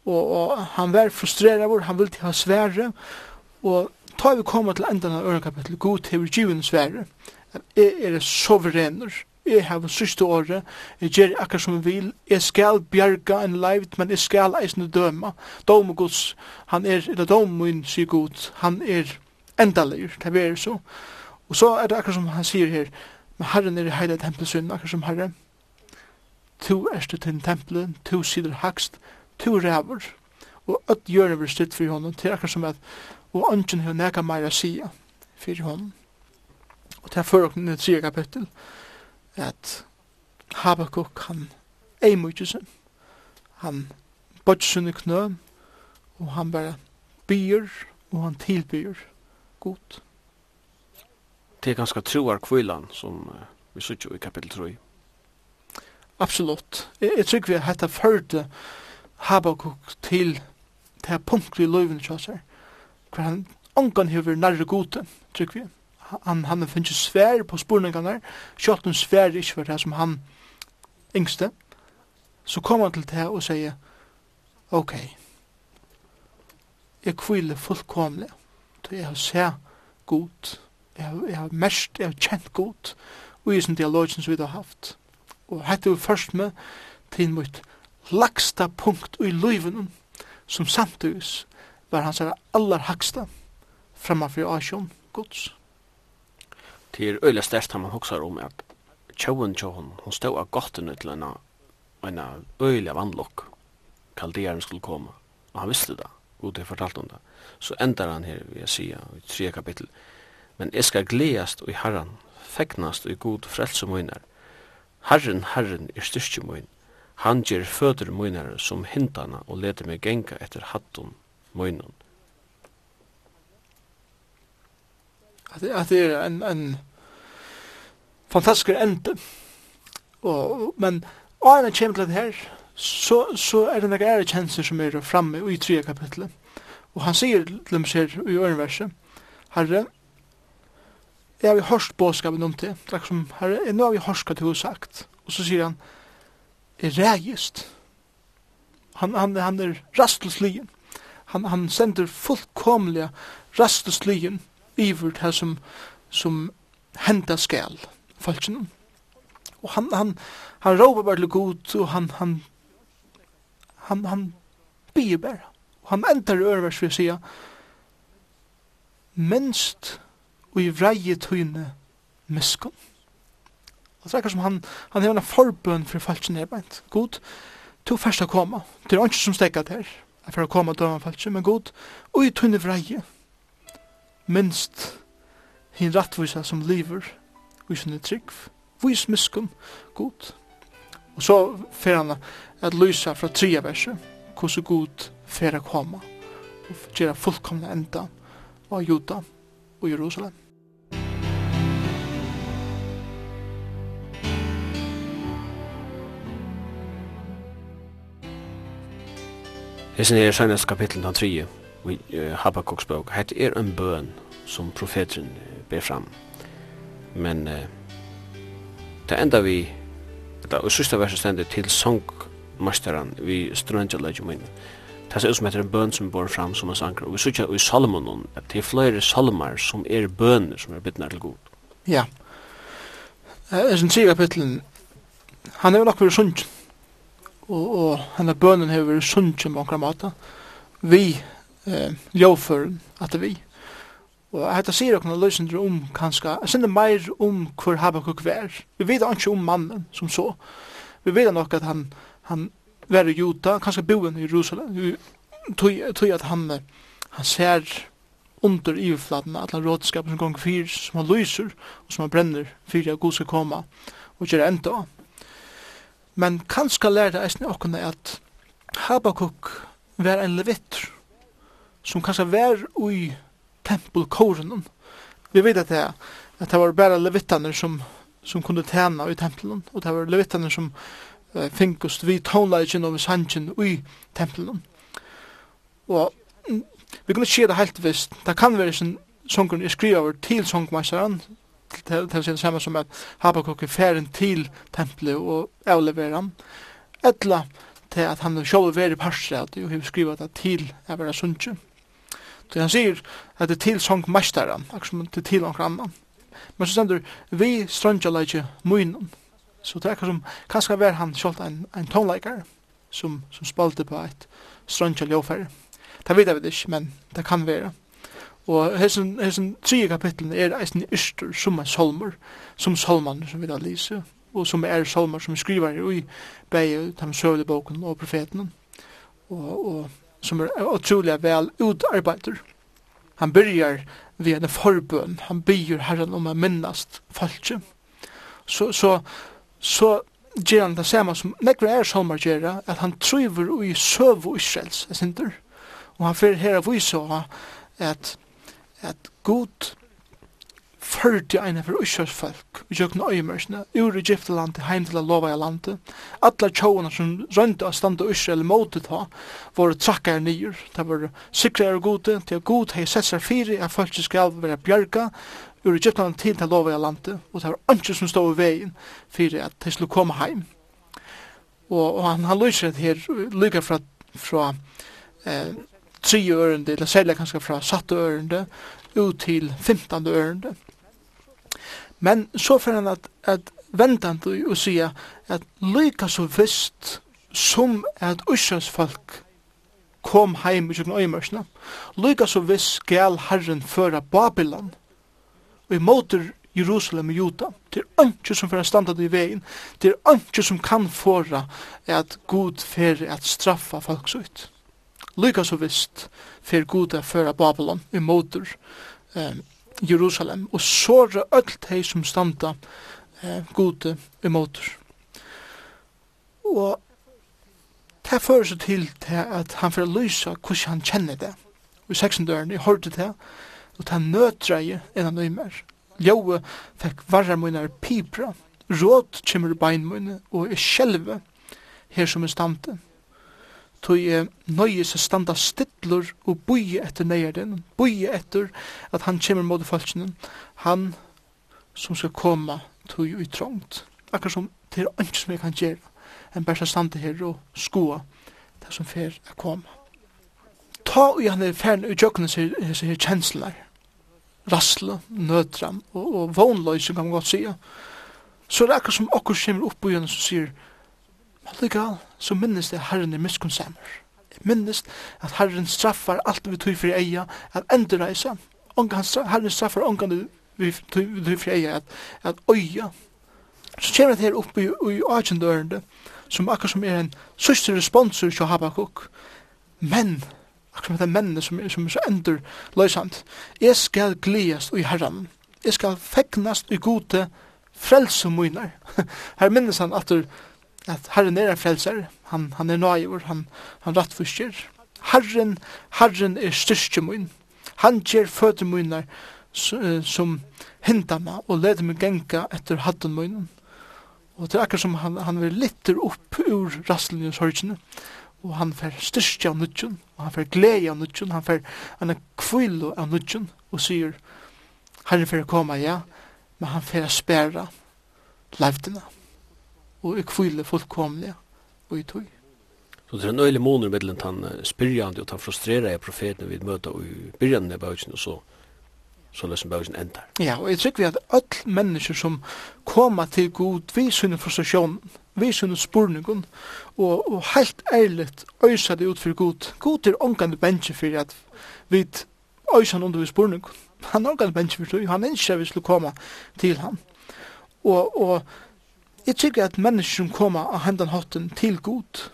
Og, og han var frustrerad vår, han ville ha svære, og ta vi koma til endan av ørenkapitel, god hever given svære, jeg er soverener, jeg har syste året, jeg gjer akkar som jeg vil, jeg skal bjerga en leivt, men jeg skal eisne døma, dom gods, han er, eller dom min, sier god, han er endaleir, det er så. Og så er det akkar som han sier her, men herren er i heila tempelsyn, akkar som herren, tu erste til tempelen, tu sider hakst, tu ræver, og öll gjør over styrt for honom, til akkur som at, og ønsken hef nega meira sia for honom. Og til fyrir okken i tre kapittel, at Habakuk, han ei mykjesen, han bodgsen i knø, og han bare byr, og han tilbyr godt. Det er ganske troar kvillan som uh, vi sitter i kapittel 3. Absolutt. Jeg, jeg tror vi at dette førte Habakkuk til det punkt punktet i løyven til oss her. Hvor han ångan hever nærre gode, tror vi. Han, han finnes svær på spurningene her. Kjøtt en svær ikke for det som han yngste. Så kom han til det og sier, ok, jeg kviler fullkomlig. Så jeg har sett god. Jeg har, jeg har mest, jeg har kjent god. Og i sin dialogen som vi har haft og hette vi først med til mot lagsta punkt i løyven som samtidig var hans aller haksta framfor Asjon gods. Det er øyla størst man hoksar om at tjåen tjåen, hon stod av gotten ut til henne en øyla vannlokk kalderen skulle komme og han visste det, god det fortalt om det så endar han her, vil jeg sige i tre kapittel men jeg skal gledast og i herran fegnast og i god frelse møyner Herren, Herren er styrke min. Han ger føder minare som hindana og leder meg genga etter hattun minun. At, at det er en, en fantastisk ende. Og, men årene kommer til det her, så, så er det noen ære kjenser som er framme i tre kapitlet. Og han sier til dem her i ørenverset, Herre, Jeg har vi hørst båskapen om det. Det er som herre, nå har vi hørst hva du har sagt. Og så sier han, er reist. Han, han, han er rastløslyen. Han, han sender fullkomlige rastløslyen iver det som, som henda skal, falskene. Og han, han, han råper bare til god, og han, han, han, han bier bare. Og han ender i øreversvis sier, minst og i vreie tøyne miskunn. Og så er som han, han hever en forbøn for falskje nedbeint. God, to først å komme. Det er ikke som stekket her. Jeg får komme til han falskje, men god, og i tøyne vreie. Minst hin rattvisa som lever, og i sinne trygg. Vis miskunn, god. Og så fer han at lysa fra tria verset, hvordan god fer å komme og gjøre fullkomne enda av Juda og Jerusalem. Hesen er senast kapittel 3 i Habakkuk's bok. Het er en bøn som profeten ber fram. Men uh, det enda vi, det sista verset stendet til sangmasteren vi strøndja legjum inn. Det ser ut som heter en bøn som bor fram som en sanger. Og vi sykja i Salomon at det er flere salmar som er bøner som er bytnar til god. Ja. Det er sin sier kapitlen. Han er nok fyrir sundjen og, og henne bønnen har vært sunnkjent på omkring måte. Vi eh, ljåføren at vi. Og dette sier dere løsninger om kanskje, jeg synes mer om hvor Habakkuk var. Vi vet ikke om mannen som så. Vi vet nok at han, han var i Jota, kanskje boen i Jerusalem, tog at han, han ser under iverflaten, at han rådskapen som gong fyr, som han lyser, og som han brenner, fyr at god skal komme, og gjøre enda av. Men kanskje lærte jeg eisne okkene at Habakuk var en levitr som kanskje var ui tempelkåren. Vi vet at det, at det var bare levittaner som, som kunne tjene i tempelen, og det var levittaner som uh, finkust vi tonleikin og sannsjen i tempelen. Og vi kunne ikke det helt visst. Det kan være sånn sångren er over til sångmeisteren, til til sin samme som at Habakuk er færen til tempelet og avleverer han. Etla til at han sjål veri parstret og hun skrivet det til å være sunnkje. Så han sier at det er til sangmesteren, akkur som det er til noen annan. Men så stender vi strøndjaleitje munnen. Så det er akkur som kanskje var han sjålt en, en tonleikar som, som spalte på et strøndjaleitje. Det vet jeg vet ikke, men det kan være. Og hessen, hessen tredje kapitlen er eisen yster som er solmer, som solmaner som vi da lyser, og som er solmer som skriver i beie, tam søvdeboken og profeten, og, og som er utrolig vel utarbeider. Han byrjar ved en forbøn, han byr herren om å minnast falskje. Så, så, så gjør han det samme som nekver er solmer gjør, at han triver i søv og Israels, jeg synder. Og han fyrir her av vise at at god førte eina for Ushars folk, i jøkken øyemørsene, ur til heim til Lovaja landet. Alla tjóana som rønte a standa Israel måte ta, voru trakkar nýr, ta voru sikre og gode, til a god hei sett seg fire, at folk skal vera bjarga, ur Egyptaland til til i landet, og det var ønske som stod i veien, at de skulle koma heim. Og, og han, han lyser det her, fra, fra eh, 3 ørende, eller særlig kanskje fra satt ørende, ut til 15 ørende. Men så får han at, at vente han til å si at lykka så visst som at Ushans folk kom heim i kjøkken øymørsene, lykka så visst skal Herren føra Babylon og i måter Jerusalem og Juda. Det er ikke som fyrir standard i vegin. Det er ikke som kan fåra at Gud fyrir at straffa folk så ut lykka så visst fyrir gode føra Babylon i motor eh, Jerusalem og såra öll tei som standa eh, gode i motor. Og det fyrir så til, til at han fyrir lysa hvordan han kjenner det. I 16 døren, jeg hørte det, og det nødreie enn han nøymer Ljøve fekk varra munar pipra, råd kjemmer bein munne, og er sjelve her som er standen tog jeg nøye seg standa stidler og bøye etter nøyeren, bøye etter at han kommer mot falskene, han som skal komme tog jo i trångt. Akkurat som det er ikke som jeg kan gjøre, enn bare standa her og skoa det som fer er komme. Ta og han er ferdig i jøkkene seg her kjensler, rassle, nødram og, og vognløy, som kan man godt sige. Så det er akkurat som akkurat kommer opp på gjønnen som sier, Men så minnes det Herren er miskunnsamer. Minnes at Herren straffar alt vi tog for eia, at endreisa. Herren straffar ångan vi tog for eia, at, at øya. Så kommer det her oppe i, i agendørende, som akkur som er en sørste responsor til Habakkuk. Men, akkur som det er mennene som, som er så endur løysant, jeg skal gledast i Herren. Jeg skal fegnast i gode frelse munar. Her minnes han at du at Herren er en frelser, han, han er nøyver, han, han rattforsker. Herren, Herren er styrke min. Han gjør føtter mine som hinta meg og leder meg genka etter hatten min. Og det er akkurat som han, han vil litter opp ur rasslen i sorgene. Og han får styrke av nudgen, og han får glede av nudgen, han får en kvile av nudgen, og sier, Herren får komme, ja, men han får spære levdene og jeg kvile fullkomlig og i tog. Så det er en øyelig måneder mellom han spyrjande og han frustrerer jeg profeten vi møter i byrjan av bøysen og så så løsner bøysen endar. Ja, og jeg tror vi at öll mennesker som koma til god vi sunne frustrasjon, vi sunne spurningun og, og helt ærligt øysa det ut for god. God er ångande bensje for at vi øysa under vi spurningun. Han er ångande bensje for det, han ønsker vi skulle koma til han. Og, og Jeg tykker at mennesker koma av hendan hotten til god,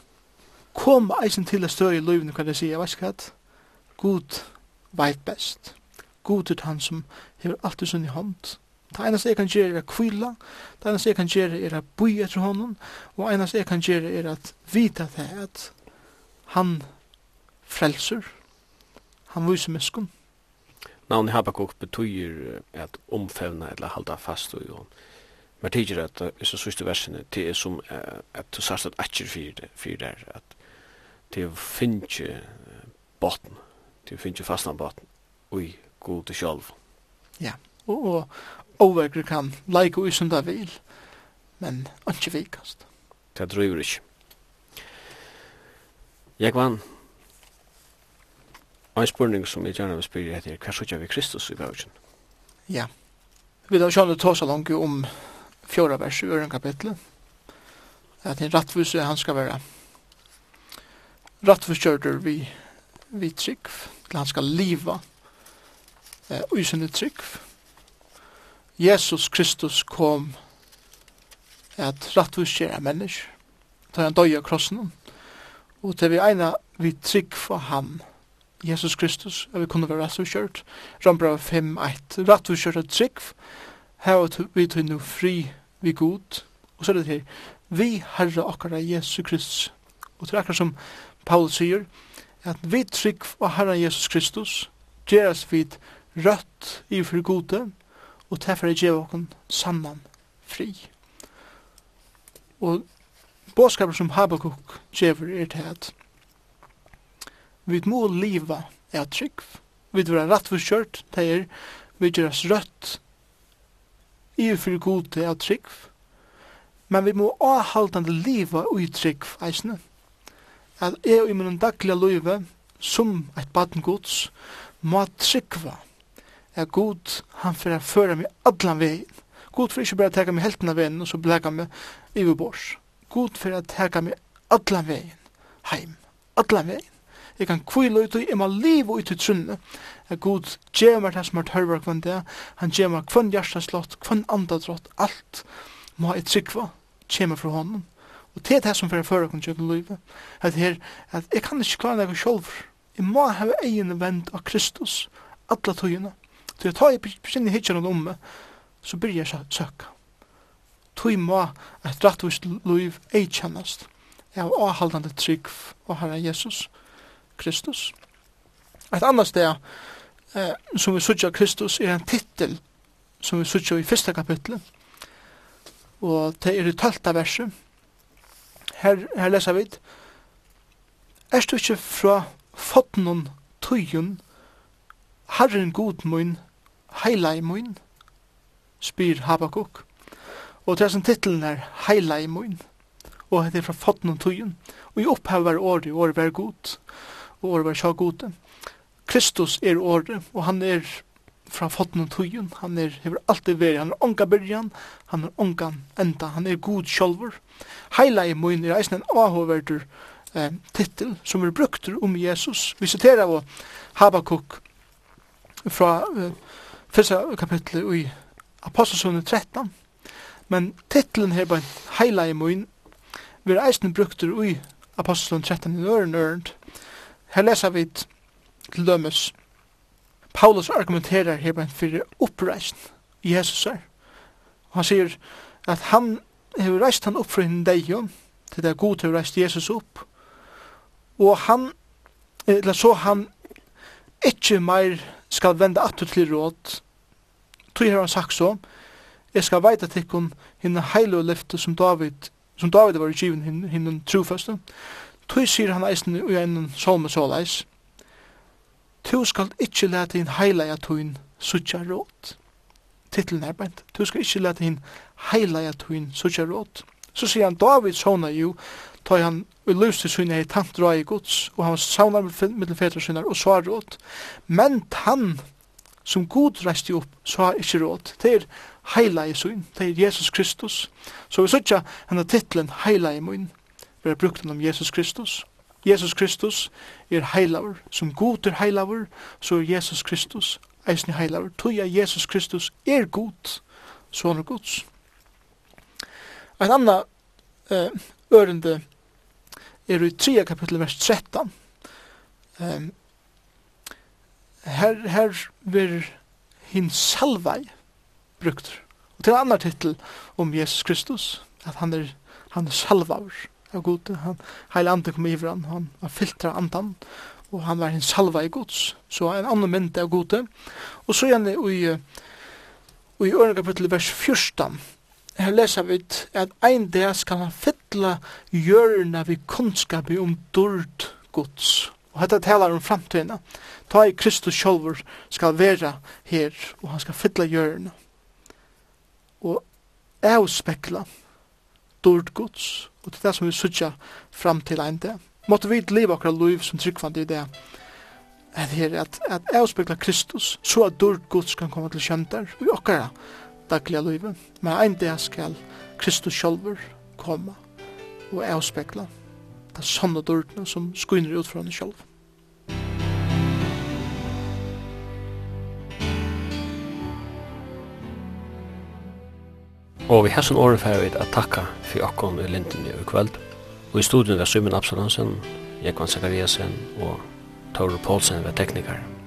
kom eisen til a støy i løyvene, kan jeg si, jeg vet ikke at god veit best. God er han som hever alt i sunn i hånd. Det eneste jeg kan gjøre er å kvila, det eneste jeg kan gjøre er å boi etter honom, og det eneste jeg kan gjøre er at vite det at han frelser, han viser mennesken. Navnet Habakuk betyr at omfevna eller halda fast og jo. Men tidigare att det så sista versene, det er som at du sørst at atcher fyrir det för där att det finns botten det finns fastna botten ui god til sjálf. Ja. og overgre kan like ui som där vil, Men ikke vikast. Det drøyver ikke. Jeg vann. En spurning som jeg gjerne vil spyrja etter, hva skjøtja vi Kristus i bøkken? Ja. Vi har sjående tåsa langt om fjorda vers i øren kapitlet, at en rattvise han skal være rattviskjørter vi, vi trygg, til han skal liva eh, usinne trygg. Jesus Kristus kom at rattviskjøre mennesker, til han døy av krossen, og til vi eina vi trygg for ham, Jesus Kristus, at vi kunne være rattviskjørt, Rambra 5, 1, rattviskjørt trygg, rattviskjørt hava vi tøynu fri vi god, og så er det her, vi herre okkara Jesu Kristus. Og til akkar som Paulus sier, at vi trygg og herre Jesus Kristus, gjeras vi rødt i for gode, og derfor er gjev okken saman fri. Og båskaper som Habakkuk gjever er til at vi må liva er trygg, vi må være rett for kjørt, det er vi gjerast rødt i for god til at trygg. Men vi må avhaldande liva ui trygg, eisne. At jeg og i min daglige løyve, som et baden gods, må tryggva. Er god, han fyrir fyrir meg allan vegin. God fyrir ikke bare teka meg helten av vegin, og så blega bleka mig bors. God fyrir teka meg allan vegin, heim, allan vegin. Jeg kan kvile ut og jeg må liva ut i trunne, at god gjør meg det som er tørver kvann det, han gjør meg kvann hjerteslott, kvann andadrott, alt må jeg tryggva, kommer fra honom. Og det er det som fyrir fyrir fyrir fyrir fyrir At her, at jeg kan ikke klare meg sjolv. Jeg må hava egen vend av Kristus, alla tøyina. Så jeg tar jeg besinnig hitjar om meg, så byrjar jeg søkka. Tøy må et rattvist liv ei kjennast. av avhaldande trygg og Herre Jesus Kristus. Et annet sted eh, som vi sutja Kristus er en titel som vi sutja i fyrsta kapitlet og det er i tølta verset her, her leser vi Er du ikke fra fotnon tøyen Herren god mun heilai mun spyr Habakuk. Og det er som titelen er heilai mun og det er fra fotnon tøyen og i opphavar året, året var god og året var sjå gode Kristus er året, og han er fra fotten og tøyen, han er, hever alltid veri, han er onga byrjan, han er onga enda, han er god sjolver. Heila i mun er eisen en avhåverdur eh, titel som er brukt om Jesus. Vi siterer av Habakuk fra eh, fyrsta kapitlet i Apostelsundet 13, men titelen her på heila i mun vi er eisen brukt i Apostelsundet 13 i nøren nøren. Her leser vi et til dømes. Paulus argumenterer her på fyrir oppreisen Jesus er. Han sier at han har reist han opp fra hinn deion, til det er god til å reist Jesus opp. Og han, eller så han, ikkje meir skal vende atter til råd. Tog har han sagt så, jeg skal veita tikkun hinn heil og lyfte som David, som David var i given hinn, hinn trofeste. Tog sier han eisen i en solme såleis, Tu skal ikkje lete inn heilaja tuin sutja råd. Titlen er bænt. Tu skal ikkje lete inn heilaja tuin sutja råd. Så sier han David såna jo, ta han i løs til syne i tant drai gods, og han sauna mittel fetra synar og svar råd. Men tann som god reiste opp, så har ikkje råd. Det er heilaja syn, det er Jesus Kristus. Så vi sutja henne titlen heilaja mun, vi har brukt om Jesus Kristus. Jesus Kristus er heilaver. Som god er heilaver, så er Jesus Kristus eisen heilaver. Tøya Jesus Kristus er god, så han er gods. Ein annan eh, ørende er i 3 kapittel vers 13. Um, her, her vil hin salvei brukt. Og til en annan titel om Jesus Kristus, at han er, han er salvaver av gode. Han, heil anden kom iver han, han, han filtra andan, og han var en salva i Guds. Så en annan mynd av gode. Og så gjerne i, i Øren kapittel vers 14, her leser vi at ein dag skal han fytla hjørna vi kunnskap om dord gods. Og dette talar om framtiden. Ta i Kristus sjolver skal vera her, og han skal fytla hjørna. Og avspekla dård gods, og det er det som vi sutja fram til ein det. Måtte vi leva okra liv som tryggvande i det, at her, at, at avspegla Kristus, så at dård gods kan komme til kjøntar i okkara dagliga livet. Men ein det skal Kristus sjolver komme og avspegla det sånne dårdene som skunner ut fra henne sjolver. Og vi hesson året fyrir vi at takka fyrir okkon i linden i kvöld. Og i studien var Sumin Absalonsen, Jekvann Zakariasen og Tore Poulsen var teknikar.